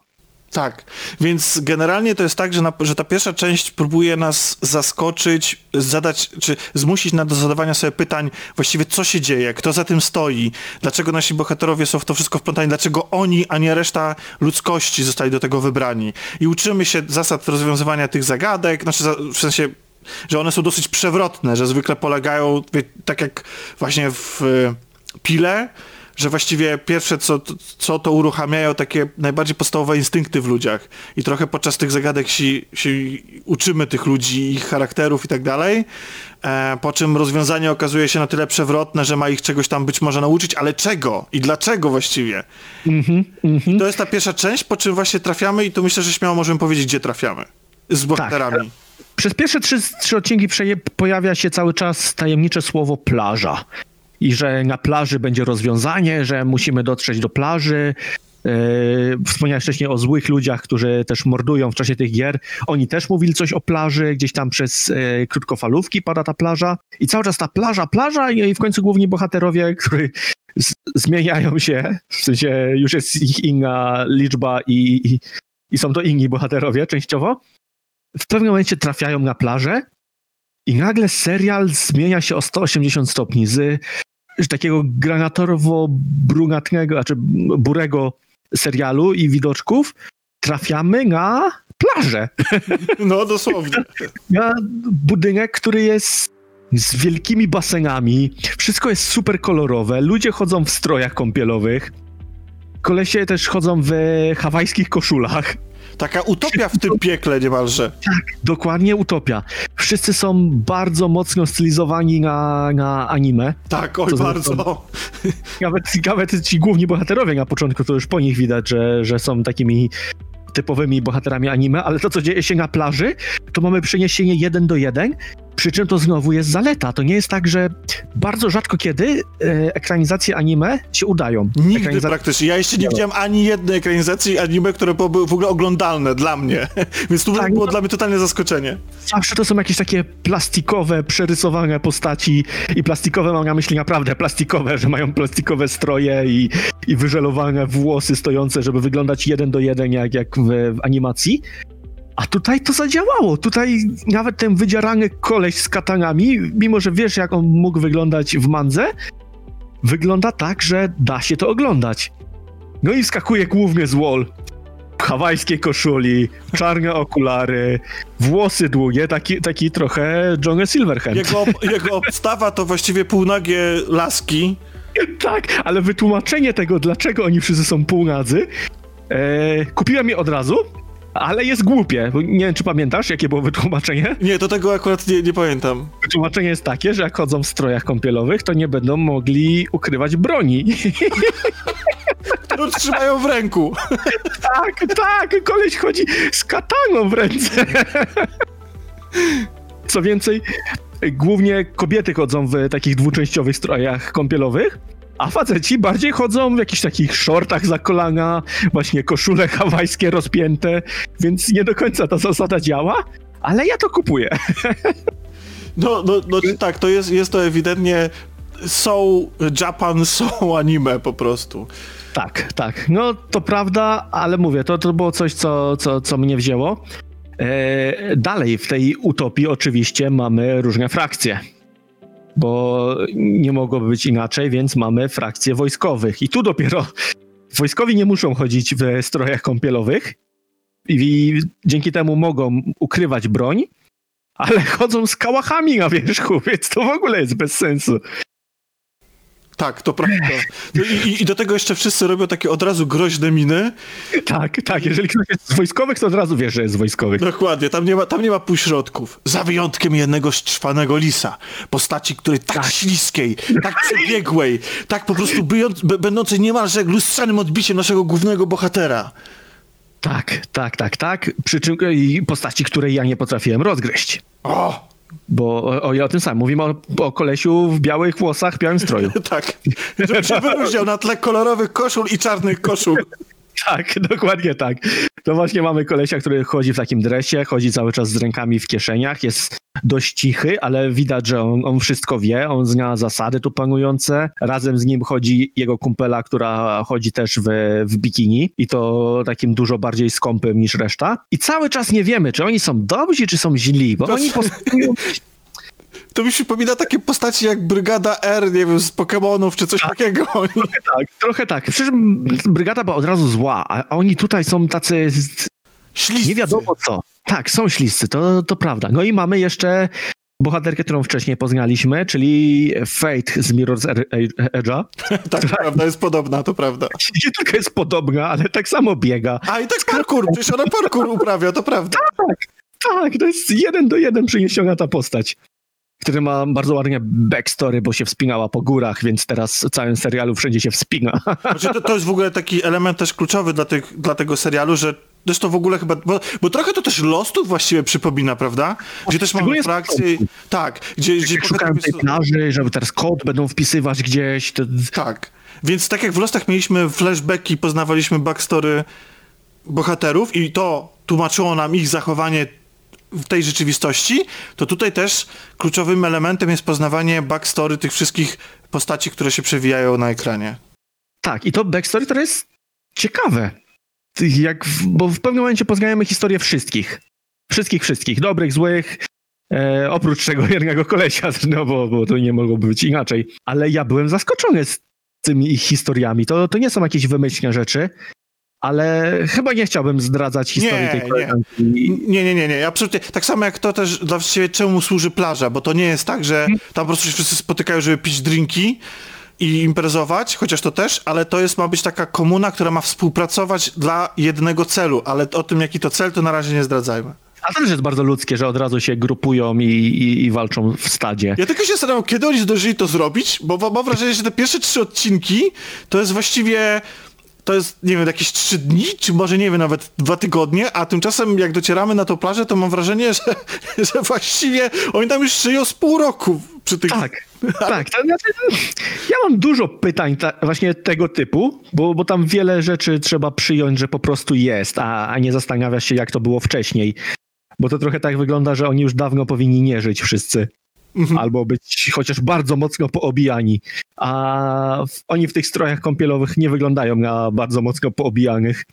Speaker 2: Tak, więc generalnie to jest tak, że, na, że ta pierwsza część próbuje nas zaskoczyć, zadać, czy zmusić na do zadawania sobie pytań właściwie co się dzieje, kto za tym stoi, dlaczego nasi bohaterowie są w to wszystko wplątani, dlaczego oni, a nie reszta ludzkości zostali do tego wybrani. I uczymy się zasad rozwiązywania tych zagadek, znaczy w sensie że one są dosyć przewrotne, że zwykle polegają, wie, tak jak właśnie w y, Pile, że właściwie pierwsze co, co to uruchamiają takie najbardziej podstawowe instynkty w ludziach. I trochę podczas tych zagadek się, się uczymy tych ludzi, ich charakterów i tak dalej, e, po czym rozwiązanie okazuje się na tyle przewrotne, że ma ich czegoś tam być może nauczyć, ale czego? I dlaczego właściwie?
Speaker 3: Mhm,
Speaker 2: To jest ta pierwsza część, po czym właśnie trafiamy i to myślę, że śmiało możemy powiedzieć, gdzie trafiamy. Z bohaterami.
Speaker 3: Przez pierwsze trzy, trzy odcinki pojawia się cały czas tajemnicze słowo plaża. I że na plaży będzie rozwiązanie, że musimy dotrzeć do plaży. Yy, wspomniałeś wcześniej o złych ludziach, którzy też mordują w czasie tych gier. Oni też mówili coś o plaży, gdzieś tam przez yy, krótkofalówki pada ta plaża. I cały czas ta plaża, plaża i, w końcu główni bohaterowie, którzy zmieniają się, w sensie już jest ich inna liczba i, i, i są to inni bohaterowie częściowo w pewnym momencie trafiają na plażę i nagle serial zmienia się o 180 stopni z, takiego granatorowo-brunatnego, znaczy burego serialu i widoczków trafiamy na plażę.
Speaker 2: No dosłownie.
Speaker 3: Na budynek, który jest z wielkimi basenami. Wszystko jest super kolorowe. Ludzie chodzą w strojach kąpielowych. Kolesie też chodzą w hawajskich koszulach.
Speaker 2: Taka utopia w tym piekle niemalże.
Speaker 3: Dokładnie utopia. Wszyscy są bardzo mocno stylizowani na, na anime.
Speaker 2: Tak, oj
Speaker 3: To
Speaker 2: bardzo.
Speaker 3: Nawet, nawet ci główni bohaterowie na początku, to już po nich widać, że, że są takimi typowymi bohaterami anime, ale to, co dzieje się na plaży, to mamy przeniesienie jeden do jeden, przy czym to znowu jest zaleta. To nie jest tak, że bardzo rzadko kiedy e, ekranizacje anime się udają.
Speaker 2: Nigdy
Speaker 3: Ekraniza-
Speaker 2: praktycznie. Ja jeszcze nie widziałem ani jednej ekranizacji anime, które były w ogóle oglądalne dla mnie. Więc to
Speaker 3: Tak,
Speaker 2: było
Speaker 3: no.
Speaker 2: dla mnie totalne zaskoczenie.
Speaker 3: Zawsze to są jakieś takie plastikowe, przerysowane postaci i plastikowe mam na myśli naprawdę plastikowe, że mają plastikowe stroje i, i wyżelowane włosy stojące, żeby wyglądać jeden do jeden jak, jak w, w animacji. A tutaj to zadziałało. Tutaj nawet ten wydzierany koleś z katanami, mimo że wiesz jak on mógł wyglądać w mandze, wygląda tak, że da się to oglądać. No i wskakuje główny z wall. W hawajskiej koszuli, czarne okulary, włosy długie, taki, taki trochę Johnny Silverhand.
Speaker 2: Jego, jego obstawa to właściwie półnagie laski.
Speaker 3: Tak, ale wytłumaczenie tego, dlaczego oni wszyscy są półnadzy, e, kupiłem je od razu ale jest głupie. Nie wiem, czy pamiętasz, jakie było wytłumaczenie?
Speaker 2: Nie, to tego akurat nie, nie pamiętam.
Speaker 3: Wytłumaczenie jest takie, że jak chodzą w strojach kąpielowych, to nie będą mogli ukrywać broni.
Speaker 2: Którą trzymają w ręku.
Speaker 3: tak, tak, koleś chodzi z kataną w ręce. Co więcej, głównie kobiety chodzą w takich dwuczęściowych strojach kąpielowych, a faceci bardziej chodzą w jakichś takich shortach za kolana, właśnie koszule hawajskie rozpięte, więc nie do końca ta zasada działa, ale ja to kupuję.
Speaker 2: No, no, no tak, to jest, jest to ewidentnie są Japan, są anime po prostu.
Speaker 3: Tak, tak. No to prawda, ale mówię, to, to było coś, co, co, co mnie wzięło. E, dalej w tej utopii oczywiście mamy różne frakcje bo nie mogłoby być inaczej, więc mamy frakcje wojskowych. I tu dopiero wojskowi nie muszą chodzić w strojach kąpielowych i dzięki temu mogą ukrywać broń, ale chodzą z kałachami na wierzchu, więc to w ogóle jest bez sensu.
Speaker 2: Tak, to prawda. I, i, do tego jeszcze wszyscy robią takie od razu groźne miny.
Speaker 3: Tak, tak. Jeżeli ktoś jest z wojskowych, to od razu wie, że jest z wojskowych.
Speaker 2: Dokładnie, tam nie ma, tam nie ma półśrodków. Za wyjątkiem jednego szczwanego lisa. Postaci, której tak, tak. śliskiej, tak przebiegłej, tak po prostu byjąc, będącej niemalże lustrzanym odbiciem naszego głównego bohatera.
Speaker 3: Tak, tak, tak, tak. Przy czym i postaci, której ja nie potrafiłem rozgryźć.
Speaker 2: O!
Speaker 3: Bo o, o, ja o tym samym. Mówimy o, o kolesiu w białych włosach, w białym stroju.
Speaker 2: tak. Żeby się wyróżniał na tle kolorowych koszul i czarnych koszul.
Speaker 3: tak, dokładnie tak. To właśnie mamy kolesia, który chodzi w takim dresie, chodzi cały czas z rękami w kieszeniach, jest dość cichy, ale widać, że on, on wszystko wie, on zna zasady tu panujące. Razem z nim chodzi jego kumpela, która chodzi też w, w bikini i to takim dużo bardziej skąpym niż reszta. I cały czas nie wiemy, czy oni są dobrzy, czy są źli, bo to oni postępują
Speaker 2: to mi przypomina takie postaci jak Brygada R, nie wiem, z Pokémonów czy coś tak, takiego.
Speaker 3: Trochę tak, trochę tak. Przecież Brygada była od razu zła, a oni tutaj są tacy...
Speaker 2: Śliscy.
Speaker 3: Nie wiadomo co. Tak, są śliscy, to, to prawda. No i mamy jeszcze bohaterkę, którą wcześniej poznaliśmy, czyli Fate z Mirror's Edge'a.
Speaker 2: tak, która... prawda, jest podobna, to prawda.
Speaker 3: Nie tylko jest podobna, ale tak samo biega.
Speaker 2: A i tak parkour, przecież ona parkour uprawia, to prawda.
Speaker 3: Tak, tak, to jest jeden do jeden przeniesiona ta postać który ma bardzo ładnie backstory, bo się wspinała po górach, więc teraz w całym serialu wszędzie się wspina.
Speaker 2: Znaczy to, to jest w ogóle taki element też kluczowy dla, tych, dla tego serialu, że Zresztą w ogóle chyba, bo, bo trochę to też Lostów właściwie przypomina, prawda? Gdzie też mamy frakcje, tak, gdzie... gdzie
Speaker 3: szukają tej plaży, żeby teraz kod będą wpisywać gdzieś. To...
Speaker 2: Tak, więc tak jak w Lostach mieliśmy flashbacki, poznawaliśmy backstory bohaterów i to tłumaczyło nam ich zachowanie w tej rzeczywistości, to tutaj też kluczowym elementem jest poznawanie backstory tych wszystkich postaci, które się przewijają na ekranie.
Speaker 3: Tak, i to backstory to jest ciekawe. Jak w, bo w pewnym momencie poznajemy historię wszystkich. Wszystkich, wszystkich. Dobrych, złych. E, oprócz tego jednego kolesia, no bo, bo to nie mogłoby być inaczej. Ale ja byłem zaskoczony z tymi ich historiami. To, to nie są jakieś wymyślne rzeczy ale chyba nie chciałbym zdradzać historii nie, tej koleżanki.
Speaker 2: Nie, nie, nie, nie, absolutnie. Tak samo jak to też dla ciebie czemu służy plaża, bo to nie jest tak, że tam po prostu się wszyscy spotykają, żeby pić drinki i imprezować, chociaż to też, ale to jest ma być taka komuna, która ma współpracować dla jednego celu, ale o tym jaki to cel, to na razie nie zdradzajmy.
Speaker 3: A to też jest bardzo ludzkie, że od razu się grupują i, i, i walczą w stadzie.
Speaker 2: Ja tylko się zastanawiam, kiedy oni zdążyli to zrobić, bo mam wrażenie, że te pierwsze trzy odcinki to jest właściwie to jest, nie wiem, jakieś trzy dni, czy może, nie wiem, nawet dwa tygodnie, a tymczasem jak docieramy na tą plażę, to mam wrażenie, że, że właściwie oni tam już żyją z pół roku przy tych...
Speaker 3: Tak, tak. To znaczy, ja mam dużo pytań ta, właśnie tego typu, bo, bo tam wiele rzeczy trzeba przyjąć, że po prostu jest, a, a nie zastanawiasz się, jak to było wcześniej. Bo to trochę tak wygląda, że oni już dawno powinni nie żyć wszyscy. Mhm. albo być chociaż bardzo mocno poobijani. A oni w tych strojach kąpielowych nie wyglądają na bardzo mocno poobijanych.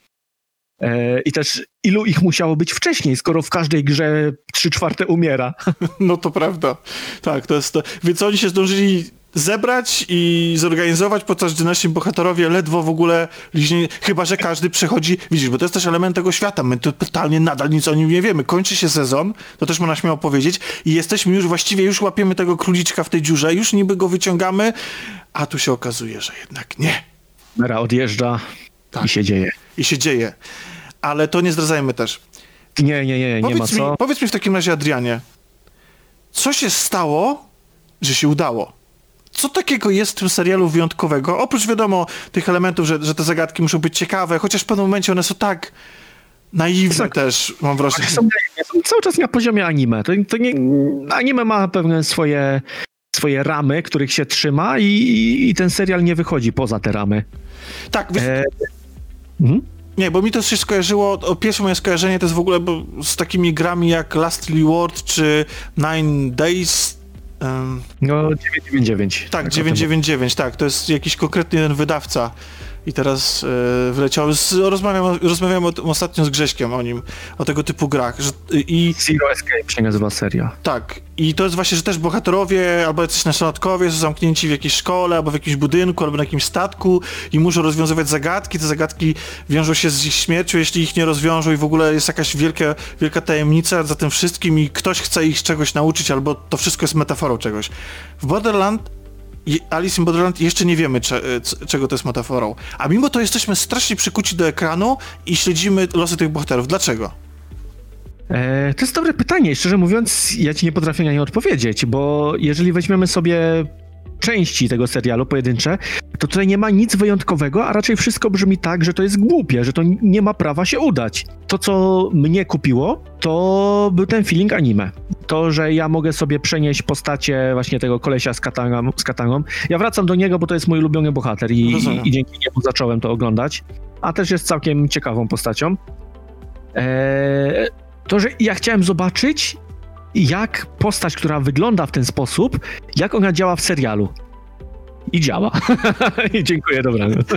Speaker 3: E, I też ilu ich musiało być wcześniej, skoro w każdej grze trzy czwarte umiera.
Speaker 2: No to prawda. Tak, to jest to. Więc oni się zdążyli zebrać i zorganizować, podczas gdy nasi bohaterowie ledwo w ogóle liźnie, chyba że każdy przechodzi, widzisz, bo to jest też element tego świata, my totalnie nadal nic o nim nie wiemy. Kończy się sezon, to też można śmiało powiedzieć i jesteśmy już właściwie, już łapiemy tego króliczka w tej dziurze, już niby go wyciągamy, a tu się okazuje, że jednak nie.
Speaker 3: Mera odjeżdża tak. i się dzieje.
Speaker 2: I się dzieje. ale to nie zdradzajmy też.
Speaker 3: Nie, nie, nie, nie
Speaker 2: powiedz
Speaker 3: ma
Speaker 2: mi,
Speaker 3: co.
Speaker 2: Powiedz mi w takim razie, Adrianie, co się stało, że się udało? Co takiego jest w tym serialu wyjątkowego? Oprócz wiadomo tych elementów, że, że te zagadki muszą być ciekawe, chociaż w pewnym momencie one są tak naiwne
Speaker 3: Tak.
Speaker 2: też, mam wrażenie.
Speaker 3: Są, są cały czas na poziomie anime. To, to nie, anime ma pewne swoje, swoje ramy, których się trzyma i, i ten serial nie wychodzi poza te ramy.
Speaker 2: Tak, wiesz,
Speaker 3: E, mhm.
Speaker 2: nie, bo mi to się skojarzyło, pierwsze moje skojarzenie to jest w ogóle z takimi grami jak Last Reward czy Nine Days. Em,
Speaker 3: No 999.
Speaker 2: tak, 999, tak, to jest jakiś konkretny jeden wydawca. I teraz e, wleciał. Z, rozmawiam, rozmawiałem o, ostatnio z Grześkiem o nim, o tego typu grach. Że, I
Speaker 3: Zero Escape się nazywa seria.
Speaker 2: tak, i to jest właśnie, że też bohaterowie albo jacyś nastolatkowie są zamknięci w jakiejś szkole, albo w jakimś budynku, albo na jakimś statku i muszą rozwiązywać zagadki. Te zagadki wiążą się z ich śmiercią, jeśli ich nie rozwiążą i w ogóle jest jakaś wielka, wielka tajemnica za tym wszystkim i ktoś chce ich czegoś nauczyć, albo to wszystko jest metaforą czegoś. W Borderland Alice in Borderland jeszcze nie wiemy, cze, c- czego to jest metaforą. A mimo to jesteśmy strasznie przykuci do ekranu i śledzimy losy tych bohaterów. Dlaczego?
Speaker 3: E, to jest dobre pytanie. Szczerze mówiąc, ja ci nie potrafię na nie odpowiedzieć, bo jeżeli weźmiemy sobie części tego serialu pojedyncze, to tutaj nie ma nic wyjątkowego, a raczej wszystko brzmi tak, że to jest głupie, że to nie ma prawa się udać. To, co mnie kupiło, to był ten feeling anime. To, że ja mogę sobie przenieść postacie właśnie tego kolesia z katangą. Z katangą. Ja wracam do niego, bo to jest mój ulubiony bohater i,
Speaker 2: Rozumiem.
Speaker 3: i dzięki niemu zacząłem to oglądać. A też jest całkiem ciekawą postacią. Eee, to, że ja chciałem zobaczyć, jak postać, która wygląda w ten sposób, jak ona działa w serialu. I działa. I dziękuję, dobranoc.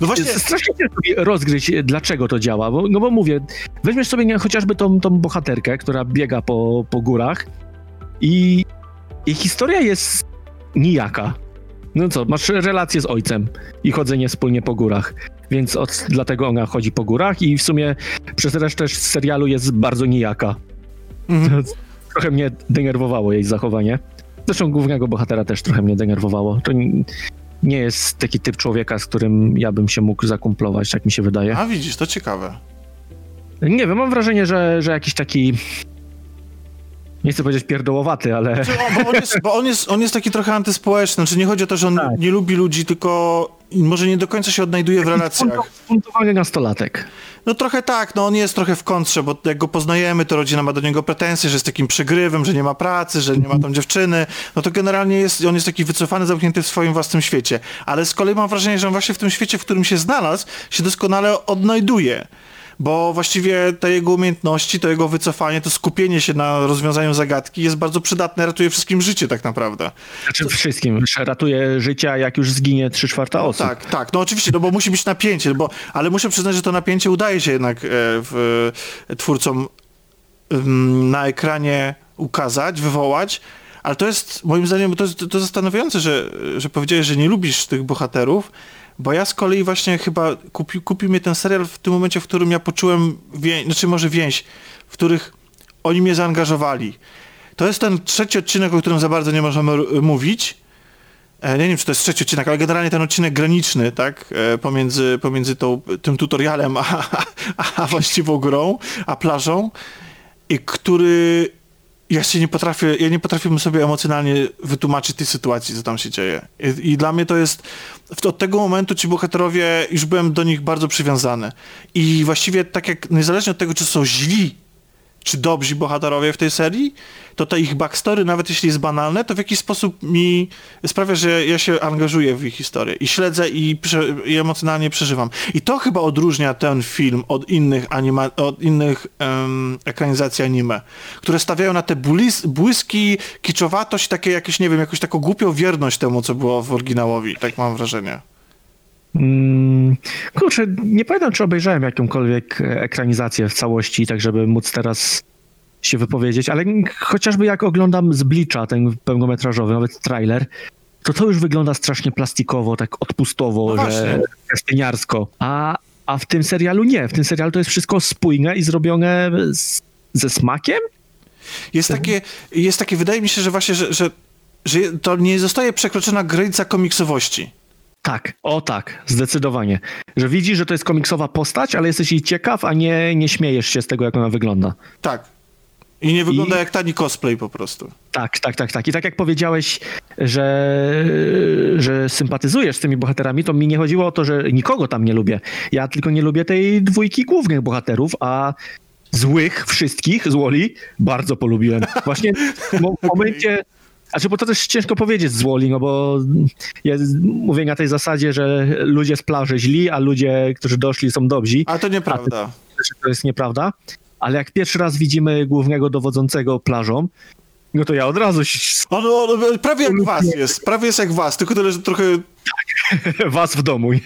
Speaker 2: No właśnie,
Speaker 3: Strasznie rozgryźć, dlaczego to działa, bo, no bo mówię, weźmiesz sobie nie, chociażby tą, tą bohaterkę, która biega po, po górach i, i historia jest nijaka. No co, masz relację z ojcem i chodzenie wspólnie po górach, więc od, dlatego ona chodzi po górach i w sumie przez resztę serialu jest bardzo nijaka.
Speaker 2: Mhm.
Speaker 3: Trochę mnie denerwowało jej zachowanie. Zresztą głównego bohatera też trochę mnie denerwowało. To nie, jest taki typ człowieka, z którym ja bym się mógł zakumplować, tak mi się wydaje.
Speaker 2: a widzisz, to ciekawe.
Speaker 3: Nie wiem, mam wrażenie, że, że jakiś taki. Nie chcę powiedzieć pierdołowaty, ale.
Speaker 2: Znaczy, o, Bo on jest, bo on jest, on jest taki trochę antyspołeczny, czy nie chodzi o to, że on
Speaker 3: Tak.
Speaker 2: nie lubi ludzi, tylko może nie do końca się odnajduje w relacjach.
Speaker 3: Buntowany nastolatek.
Speaker 2: No trochę tak, no on jest trochę w kontrze, bo jak go poznajemy, to rodzina ma do niego pretensje, że jest takim przegrywem, że nie ma pracy, że nie ma tam dziewczyny, no to generalnie jest, on jest taki wycofany, zamknięty w swoim własnym świecie. Ale z kolei mam wrażenie, że on właśnie w tym świecie, w którym się znalazł, się doskonale odnajduje. Bo właściwie te jego umiejętności, to jego wycofanie, to skupienie się na rozwiązaniu zagadki jest bardzo przydatne, ratuje wszystkim życie tak naprawdę.
Speaker 3: Znaczy wszystkim. Ratuje życia, jak już zginie 3 czwarta osób.
Speaker 2: Tak, tak. No oczywiście, no bo musi być napięcie, bo, ale muszę przyznać, że to napięcie udaje się jednak e, w, e, twórcom em, na ekranie ukazać, wywołać, ale to jest, moim zdaniem, to to zastanawiające, że, że powiedziałeś, że nie lubisz tych bohaterów, bo ja z kolei właśnie chyba kupi, kupił mnie ten serial w tym momencie, w którym ja poczułem więź, znaczy może więź, w których oni mnie zaangażowali. To jest ten trzeci odcinek, o którym za bardzo nie możemy r- mówić, E, Nie wiem, czy to jest trzeci odcinek, ale generalnie ten odcinek graniczny, tak, e, pomiędzy, pomiędzy tą, tym tutorialem a, a, a właściwą grą, a plażą, i który ja się nie potrafię, ja nie potrafię sobie emocjonalnie wytłumaczyć tej sytuacji, co tam się dzieje. I, i dla mnie to jest, od tego momentu ci bohaterowie, już byłem do nich bardzo przywiązany. I właściwie tak jak, niezależnie od tego, czy są źli, czy dobrzy bohaterowie w tej serii, to te ich backstory, nawet jeśli jest banalne, to w jakiś sposób mi sprawia, że ja się angażuję w ich historię i śledzę i, prze, i emocjonalnie przeżywam. I to chyba odróżnia ten film od innych, anima, od innych em, ekranizacji anime, które stawiają na te błyski, kiczowatość, takie jakieś, nie wiem, jakąś taką głupią wierność temu, co było w oryginałowi. Tak mam wrażenie.
Speaker 3: Mm, kurczę, nie pamiętam, czy obejrzałem jakąkolwiek ekranizację w całości, tak żeby móc teraz się wypowiedzieć, ale chociażby jak oglądam z Blicza ten pełnometrażowy, nawet trailer, to to już wygląda strasznie plastikowo, tak odpustowo,
Speaker 2: No
Speaker 3: że kastyniarsko. A, a w tym serialu nie. W tym serialu to jest wszystko spójne i zrobione z, ze smakiem?
Speaker 2: Jest takie, jest takie, wydaje mi się, że właśnie, że, że, że to nie zostaje przekroczona granica komiksowości.
Speaker 3: Tak, o tak, zdecydowanie. Że widzisz, że to jest komiksowa postać, ale jesteś jej ciekaw, a nie, nie śmiejesz się z tego, jak ona wygląda.
Speaker 2: Tak. I nie wygląda
Speaker 3: I-
Speaker 2: jak tani cosplay po prostu.
Speaker 3: Tak, tak, tak, tak. I tak jak powiedziałeś, że, że sympatyzujesz z tymi bohaterami, to mi nie chodziło o to, że nikogo tam nie lubię. Ja tylko nie lubię tej dwójki głównych bohaterów, a złych wszystkich z Woli bardzo polubiłem. Właśnie w mo- w momencie... Znaczy, bo to też ciężko powiedzieć z Woli, no bo ja mówię na tej zasadzie, że ludzie z plaży źli, a ludzie, którzy doszli są dobrzy
Speaker 2: Ale to nieprawda.
Speaker 3: że to jest nieprawda, ale jak pierwszy raz widzimy głównego dowodzącego plażą, no to ja od razu się-
Speaker 2: On, on prawie jak was jest. Prawie jest jak was, tylko tyle, że trochę...
Speaker 3: was w domu, nie?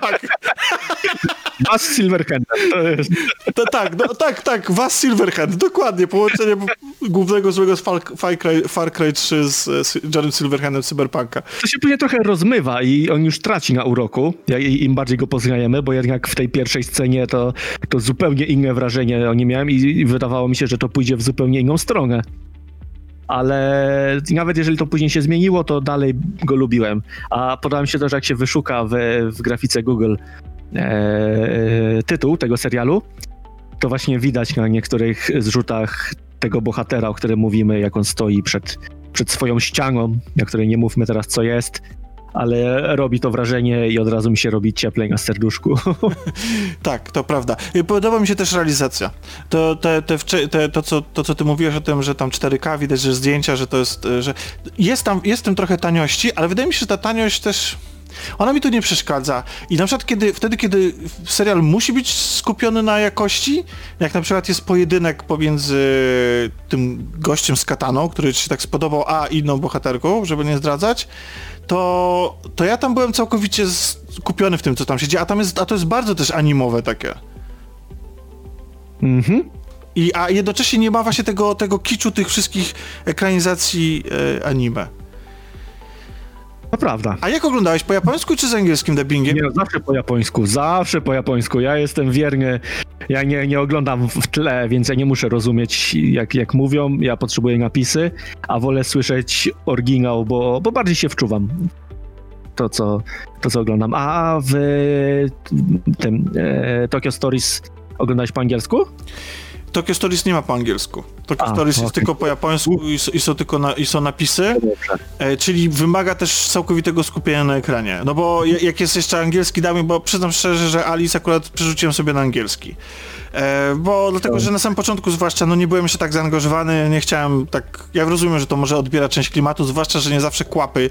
Speaker 2: Tak,
Speaker 3: Was z Silverhandem. To jest...
Speaker 2: to, tak, no, tak, tak, was Silverhand. Dokładnie, połączenie głównego złego z Far, Far, Cry, Far Cry 3 z, z Silverhandem Cyberpunka.
Speaker 3: To się później trochę rozmywa i on już traci na uroku, im bardziej go poznajemy, bo jednak w tej pierwszej scenie to, to zupełnie inne wrażenie o nim miałem i wydawało mi się, że to pójdzie w zupełnie inną stronę. Ale nawet jeżeli to później się zmieniło, to dalej go lubiłem. A podoba mi się to, że jak się wyszuka w, w grafice Google e, tytuł tego serialu, to właśnie widać na niektórych zrzutach tego bohatera, o którym mówimy, jak on stoi przed, przed swoją ścianą, na której nie mówmy teraz co jest, ale robi to wrażenie i od razu mi się robi cieplej na serduszku.
Speaker 2: Tak, to prawda. I Podoba mi się też realizacja. To, te, te, te, to, co, to, co ty mówiłeś o tym, że tam 4K, widać, że zdjęcia, że to jest, że jest tam, jest w tym trochę taniości, ale wydaje mi się, że ta taniość też, ona mi tu nie przeszkadza. I na przykład kiedy, wtedy, kiedy serial musi być skupiony na jakości, jak na przykład jest pojedynek pomiędzy tym gościem z kataną, który ci się tak spodobał, a inną bohaterką, żeby nie zdradzać, to, to ja tam byłem całkowicie skupiony w tym, co tam się dzieje, a tam jest, a to jest bardzo też animowe takie.
Speaker 3: mhm.
Speaker 2: I, a jednocześnie nie ma właśnie tego, tego kiczu tych wszystkich ekranizacji e, anime.
Speaker 3: To prawda.
Speaker 2: A jak oglądałeś, po japońsku czy z angielskim dubbingiem?
Speaker 3: Nie, no, zawsze po japońsku, zawsze po japońsku. Ja jestem wierny, ja nie, nie oglądam w tle, więc ja nie muszę rozumieć, jak, jak mówią. Ja potrzebuję napisy, a wolę słyszeć oryginał, bo, bo bardziej się wczuwam to, co, to, co oglądam. A w tym e, Tokyo Stories oglądałeś po angielsku?
Speaker 2: Tokyo Stories nie ma po angielsku. Tokyo
Speaker 3: A,
Speaker 2: Stories jest
Speaker 3: okej.
Speaker 2: tylko po japońsku i, i są tylko na, i są napisy, e, czyli wymaga też całkowitego skupienia na ekranie. No bo ja- jak jest jeszcze angielski dubbing, bo przyznam szczerze, że Alice akurat przerzuciłem sobie na angielski. E, bo dlatego, że na samym początku zwłaszcza, no nie byłem jeszcze tak zaangażowany, nie chciałem tak, ja rozumiem, że to może odbiera część klimatu, zwłaszcza, że nie zawsze kłapy,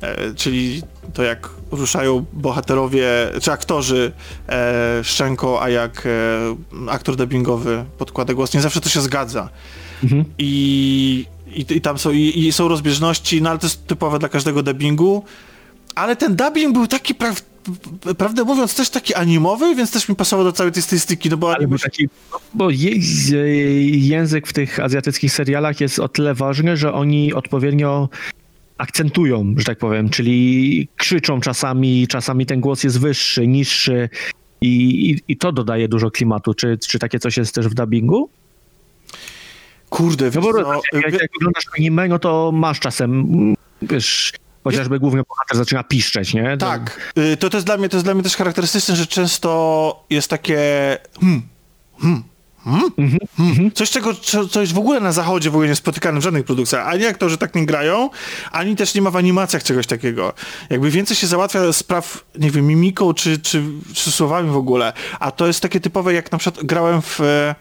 Speaker 2: e, czyli to jak ruszają bohaterowie, czy aktorzy e, szczęką, a jak e, aktor dubbingowy podkłada głos, nie zawsze to się zgadza.
Speaker 3: Mhm.
Speaker 2: I, i, i tam są, i, i są rozbieżności, no ale to jest typowe dla każdego dubbingu, ale ten dubbing był taki, pra, prawdę mówiąc, też taki animowy, więc też mi pasował do całej tej stylistyki, no bo
Speaker 3: Ale taki, bo je, z- język w tych azjatyckich serialach jest o tyle ważny, że oni odpowiednio akcentują, że tak powiem, czyli krzyczą czasami, czasami ten głos jest wyższy, niższy i, i, i to dodaje dużo klimatu. Czy, czy takie coś jest też w dubbingu?
Speaker 2: Kurde,
Speaker 3: No bo
Speaker 2: no,
Speaker 3: jak, jak oglądasz anime, no to masz czasem, wiesz, chociażby główny bohater zaczyna piszczeć, nie? To-
Speaker 2: tak. Y, To, to, jest dla mnie, to jest dla mnie też charakterystyczne, że często jest takie hmm, hmm, hmm, hmm. Coś, czego, co, co jest w ogóle na zachodzie w ogóle nie spotykane w żadnych produkcjach. Ani aktorzy tak nie grają, ani też nie ma w animacjach czegoś takiego. Jakby więcej się załatwia spraw, nie wiem, mimiką czy, czy, czy słowami w ogóle. A to jest takie typowe, jak na przykład grałem w e,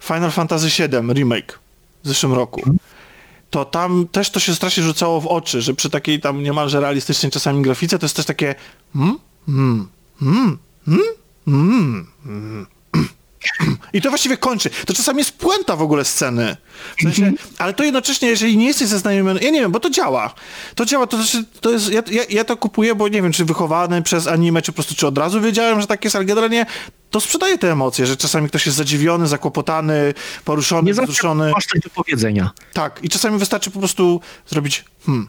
Speaker 2: Final Fantasy VII Remake w zeszłym roku to tam też to się strasznie rzucało w oczy, że przy takiej tam niemalże realistycznej czasami grafice to jest też takie hmm, hmm, hmm, hmm, hmm, hmm. I to właściwie kończy. To czasami jest puenta w ogóle sceny. W sensie, ale to jednocześnie, jeżeli nie jesteś zaznajomiony, ja nie wiem, bo to działa. To działa, to znaczy, to jest, ja, ja, ja to kupuję, bo nie wiem, czy wychowany przez anime, czy po prostu, czy od razu wiedziałem, że tak jest, ale generalnie to sprzedaje te emocje, że czasami ktoś jest zadziwiony, zakłopotany, poruszony,
Speaker 3: Nie
Speaker 2: wzruszony.
Speaker 3: masz coś do powiedzenia.
Speaker 2: Tak, i czasami wystarczy po prostu zrobić hmm.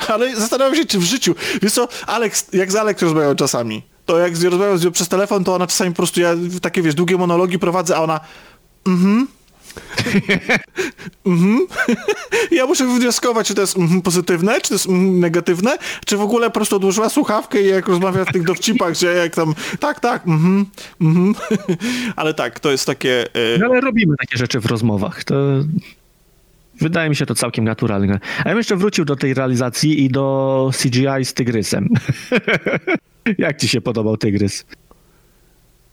Speaker 2: Ale zastanawiam się, czy w życiu, wiesz co, Alex, jak z Alex rozmawiał czasami, to jak rozmawiam z nią przez telefon, to ona czasami po prostu, ja takie, wiesz, długie monologi prowadzę, a ona mhm, mhm. ja muszę wywnioskować, czy to jest mhm, pozytywne, czy to jest mhm, negatywne, czy w ogóle po prostu odłożyła słuchawkę i jak rozmawia w tych dowcipach, że jak tam, tak, tak, mhm, mhm. ale tak, to jest takie...
Speaker 3: Y... No ale robimy takie rzeczy w rozmowach, to... Wydaje mi się to całkiem naturalne. A ja bym jeszcze wrócił do tej realizacji i do CGI z Tygrysem. Jak ci się podobał Tygrys?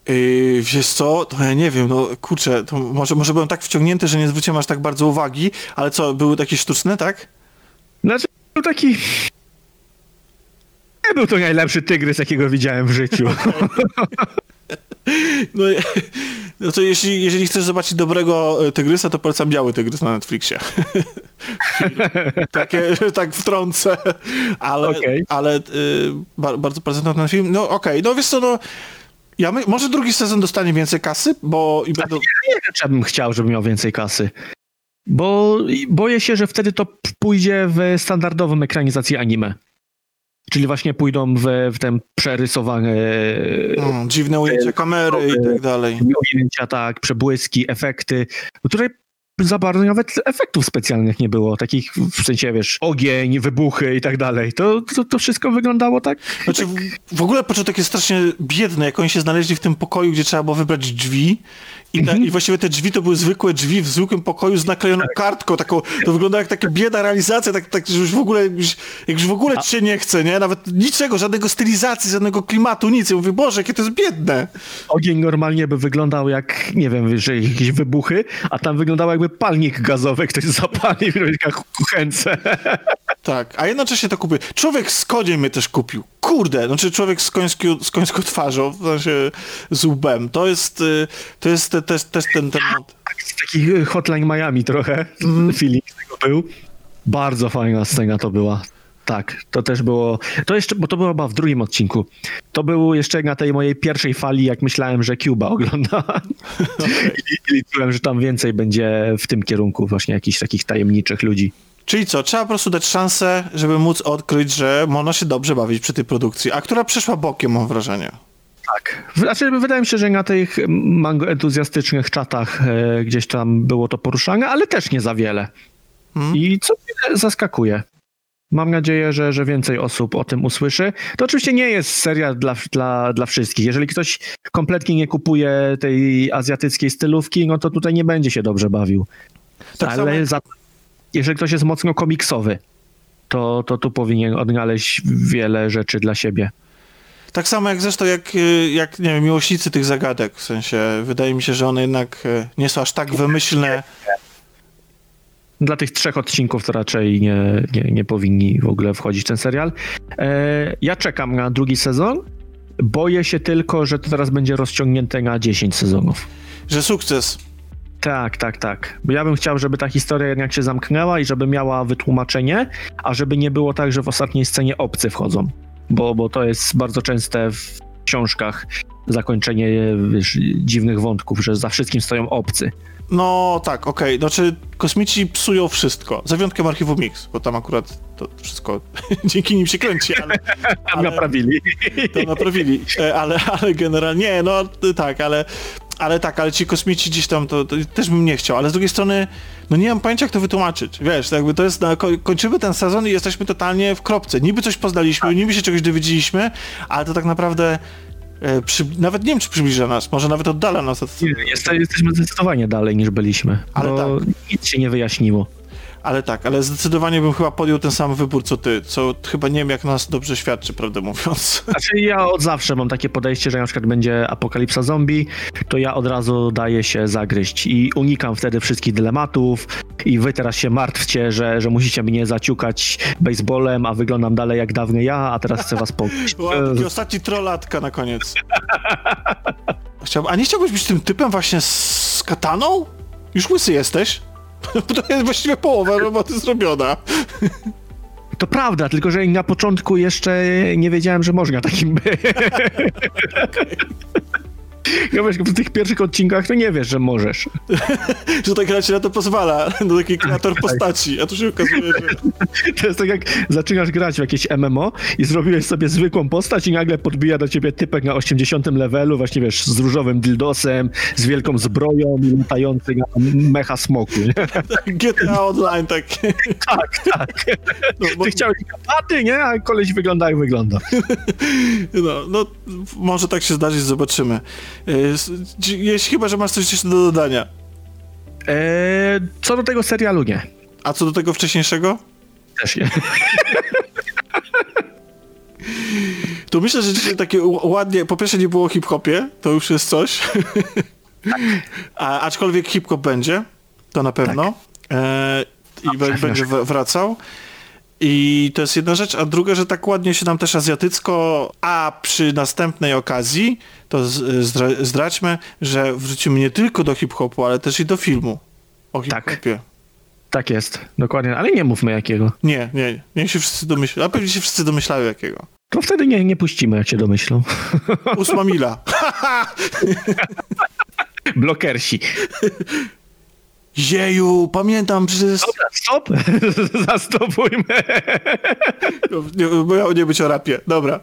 Speaker 2: Yy, wiesz co, to ja nie wiem, no kurczę, to może, może byłem tak wciągnięty, że nie zwróciłem aż tak bardzo uwagi, ale co, były takie sztuczne, tak?
Speaker 3: Znaczy, był taki... Nie był to najlepszy tygrys, jakiego widziałem w życiu.
Speaker 2: No, no to jeśli, jeżeli chcesz zobaczyć dobrego e, tygrysa, to polecam biały tygrys na Netflixie. Takie, tak wtrącę, ale, okay. ale y, bardzo polecam ten film. No okej, okay. no wiesz co, no ja my, może drugi sezon dostanie więcej kasy, bo... I
Speaker 3: będą... Nie wiem, czy bym chciał, żeby miał więcej kasy. Bo boję się, że wtedy to pójdzie w standardową ekranizację anime. Czyli właśnie pójdą w, w ten przerysowane...
Speaker 2: Hmm, dziwne ujęcia kamery i tak dalej.
Speaker 3: Ujęcia, tak, przebłyski, efekty, które za bardzo nawet efektów specjalnych nie było, takich w sensie, wiesz, ogień, wybuchy i tak dalej. To, to, to wszystko wyglądało tak...
Speaker 2: Znaczy,
Speaker 3: tak...
Speaker 2: w ogóle początek jest strasznie biedny, jak oni się znaleźli w tym pokoju, gdzie trzeba było wybrać drzwi i, ta, I właściwie te drzwi to były zwykłe drzwi w zwykłym pokoju z naklejoną tak. kartką, taką, to wygląda jak taka bieda realizacja, tak, tak że już w ogóle, już, jak już w ogóle ci się nie chce, nie? Nawet niczego, żadnego stylizacji, żadnego klimatu, nic. Ja mówię, Boże, jakie to jest biedne.
Speaker 3: Ogień normalnie by wyglądał jak, nie wiem, wiesz, jakieś wybuchy, a tam wyglądało jakby palnik gazowy, ktoś zapalił w kuchence.
Speaker 2: Tak, a jednocześnie to kupił. Człowiek z koniem mnie też kupił. Kurde, znaczy człowiek z, końską, z końską twarzą, w sensie z łbem. To jest, y, to jest też, też ten temat.
Speaker 3: Tak, taki y, Hotline Miami trochę, mm. feeling tego był. Bardzo fajna scena to była. Tak, to też było. To jeszcze, bo to było chyba w drugim odcinku. To był jeszcze na tej mojej pierwszej fali, jak myślałem, że Cuba ogląda. Okay. I, czułem, że tam więcej będzie w tym kierunku, właśnie jakichś takich tajemniczych ludzi.
Speaker 2: Czyli co, trzeba po prostu dać szansę, żeby móc odkryć, że można się dobrze bawić przy tej produkcji, a która przeszła bokiem, mam wrażenie.
Speaker 3: Tak. Znaczy, wydaje mi się, że na tych mango entuzjastycznych czatach e, gdzieś tam było to poruszane, ale też nie za wiele. Hmm. I co mnie zaskakuje. Mam nadzieję, że, że więcej osób o tym usłyszy. To oczywiście nie jest seria dla, dla, dla wszystkich. Jeżeli ktoś kompletnie nie kupuje tej azjatyckiej stylówki, no to tutaj nie będzie się dobrze bawił. Tak ale za jeżeli ktoś jest mocno komiksowy, to, to tu powinien odnaleźć wiele rzeczy dla siebie.
Speaker 2: Tak samo jak zresztą jak, y, jak nie wiem, miłośnicy tych zagadek, w sensie wydaje mi się, że one jednak y, nie są aż tak wymyślne.
Speaker 3: Dla tych trzech odcinków to raczej nie, nie, nie powinni w ogóle wchodzić ten serial. E, ja czekam na drugi sezon. Boję się tylko, że to teraz będzie rozciągnięte na 10 sezonów.
Speaker 2: Że sukces.
Speaker 3: Tak, tak, tak. Bo ja bym chciał, żeby ta historia jednak się zamknęła i żeby miała wytłumaczenie, a żeby nie było tak, że w ostatniej scenie obcy wchodzą. Bo, bo to jest bardzo częste w książkach zakończenie wiesz, dziwnych wątków, że za wszystkim stoją obcy.
Speaker 2: No tak, okej. Okay. Znaczy kosmici psują wszystko. Za wyjątkiem archiwum Mix, bo tam akurat to wszystko dzięki nim się kręci, ale...
Speaker 3: ale naprawili.
Speaker 2: To naprawili, e, ale, ale generalnie, no tak, ale ale tak, ale ci kosmici gdzieś tam, to, to, też bym nie chciał, ale z drugiej strony, no nie mam pojęcia, jak to wytłumaczyć. Wiesz, jakby to jest, no, kończymy ten sezon i jesteśmy totalnie w kropce. Niby coś poznaliśmy, niby się czegoś dowiedzieliśmy, ale to tak naprawdę przy, nawet nie wiem, czy przybliża nas, może nawet oddala nas od...
Speaker 3: Nie, jesteśmy zdecydowanie dalej niż byliśmy, ale tak. nic się nie wyjaśniło
Speaker 2: ale tak, ale zdecydowanie bym chyba podjął ten sam wybór co ty, co chyba nie wiem jak nas dobrze świadczy, prawdę mówiąc.
Speaker 3: Znaczy ja od zawsze mam takie podejście, że na przykład będzie apokalipsa zombie, to ja od razu daję się zagryźć i unikam wtedy wszystkich dylematów i wy teraz się martwcie, że, że musicie mnie zaciukać baseballem, a wyglądam dalej jak dawny ja, a teraz chcę was pokryć.
Speaker 2: Taki ostatni trolatka na koniec. Chciałbym, a nie chciałbyś być tym typem właśnie z kataną? Już łysy jesteś? To jest właściwie połowa roboty zrobiona.
Speaker 3: To prawda, tylko że na początku jeszcze nie wiedziałem, że można takim być. Ja wiesz, w tych pierwszych odcinkach to nie wiesz, że możesz.
Speaker 2: że ta gra ci na to pozwala, no taki kreator postaci, a tu się okazuje, że...
Speaker 3: To jest tak jak zaczynasz grać w jakieś MMO i zrobiłeś sobie zwykłą postać i nagle podbija do ciebie typek na 80 levelu, właśnie wiesz, z różowym dildosem, z wielką zbroją i latający na mecha smoku.
Speaker 2: GTA Online takie.
Speaker 3: Tak, tak.
Speaker 2: No, bo,
Speaker 3: Ty chciałeś kapaty, nie? A koleś wygląda jak wygląda.
Speaker 2: no, no, może tak się zdarzyć, zobaczymy. S- Jeśli chyba, że masz coś jeszcze do dodania.
Speaker 3: Eee, co do tego serialu nie.
Speaker 2: A co do tego wcześniejszego?
Speaker 3: Też nie.
Speaker 2: To myślę, że dzisiaj takie ładnie, po pierwsze nie było hip-hopie, to już jest coś. A, aczkolwiek hip-hop będzie, to na pewno. E, I be, będzie wracał. I to jest jedna rzecz, a druga, że tak ładnie się nam też azjatycko, a przy następnej okazji, to zdra, zdradźmy, że wrócimy nie tylko do hip-hopu, ale też i do filmu o
Speaker 3: Tak.
Speaker 2: hip-hopie.
Speaker 3: Tak jest, dokładnie, ale nie mówmy jakiego.
Speaker 2: Nie, nie, niech się wszyscy domyślają, a pewnie się wszyscy domyślają jakiego.
Speaker 3: To wtedy nie, nie puścimy, jak się domyślą.
Speaker 2: Ósma mila.
Speaker 3: Blokersi.
Speaker 2: Jeju, pamiętam przecież...
Speaker 3: Dobra, stop! Zastopujmy.
Speaker 2: Nie, miało nie być o rapie. Dobra.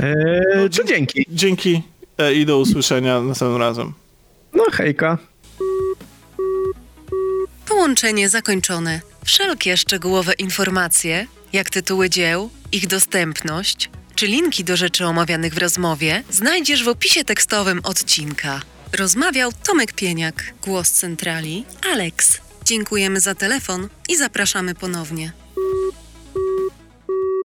Speaker 3: Eee, to dzięki.
Speaker 2: Dzięki e, i do usłyszenia następnym razem.
Speaker 3: No hejka.
Speaker 1: Połączenie zakończone. Wszelkie szczegółowe informacje, jak tytuły dzieł, ich dostępność, czy linki do rzeczy omawianych w rozmowie, znajdziesz w opisie tekstowym odcinka. Rozmawiał Tomek Pieniak, głos centrali, Alex. Dziękujemy za telefon i zapraszamy ponownie.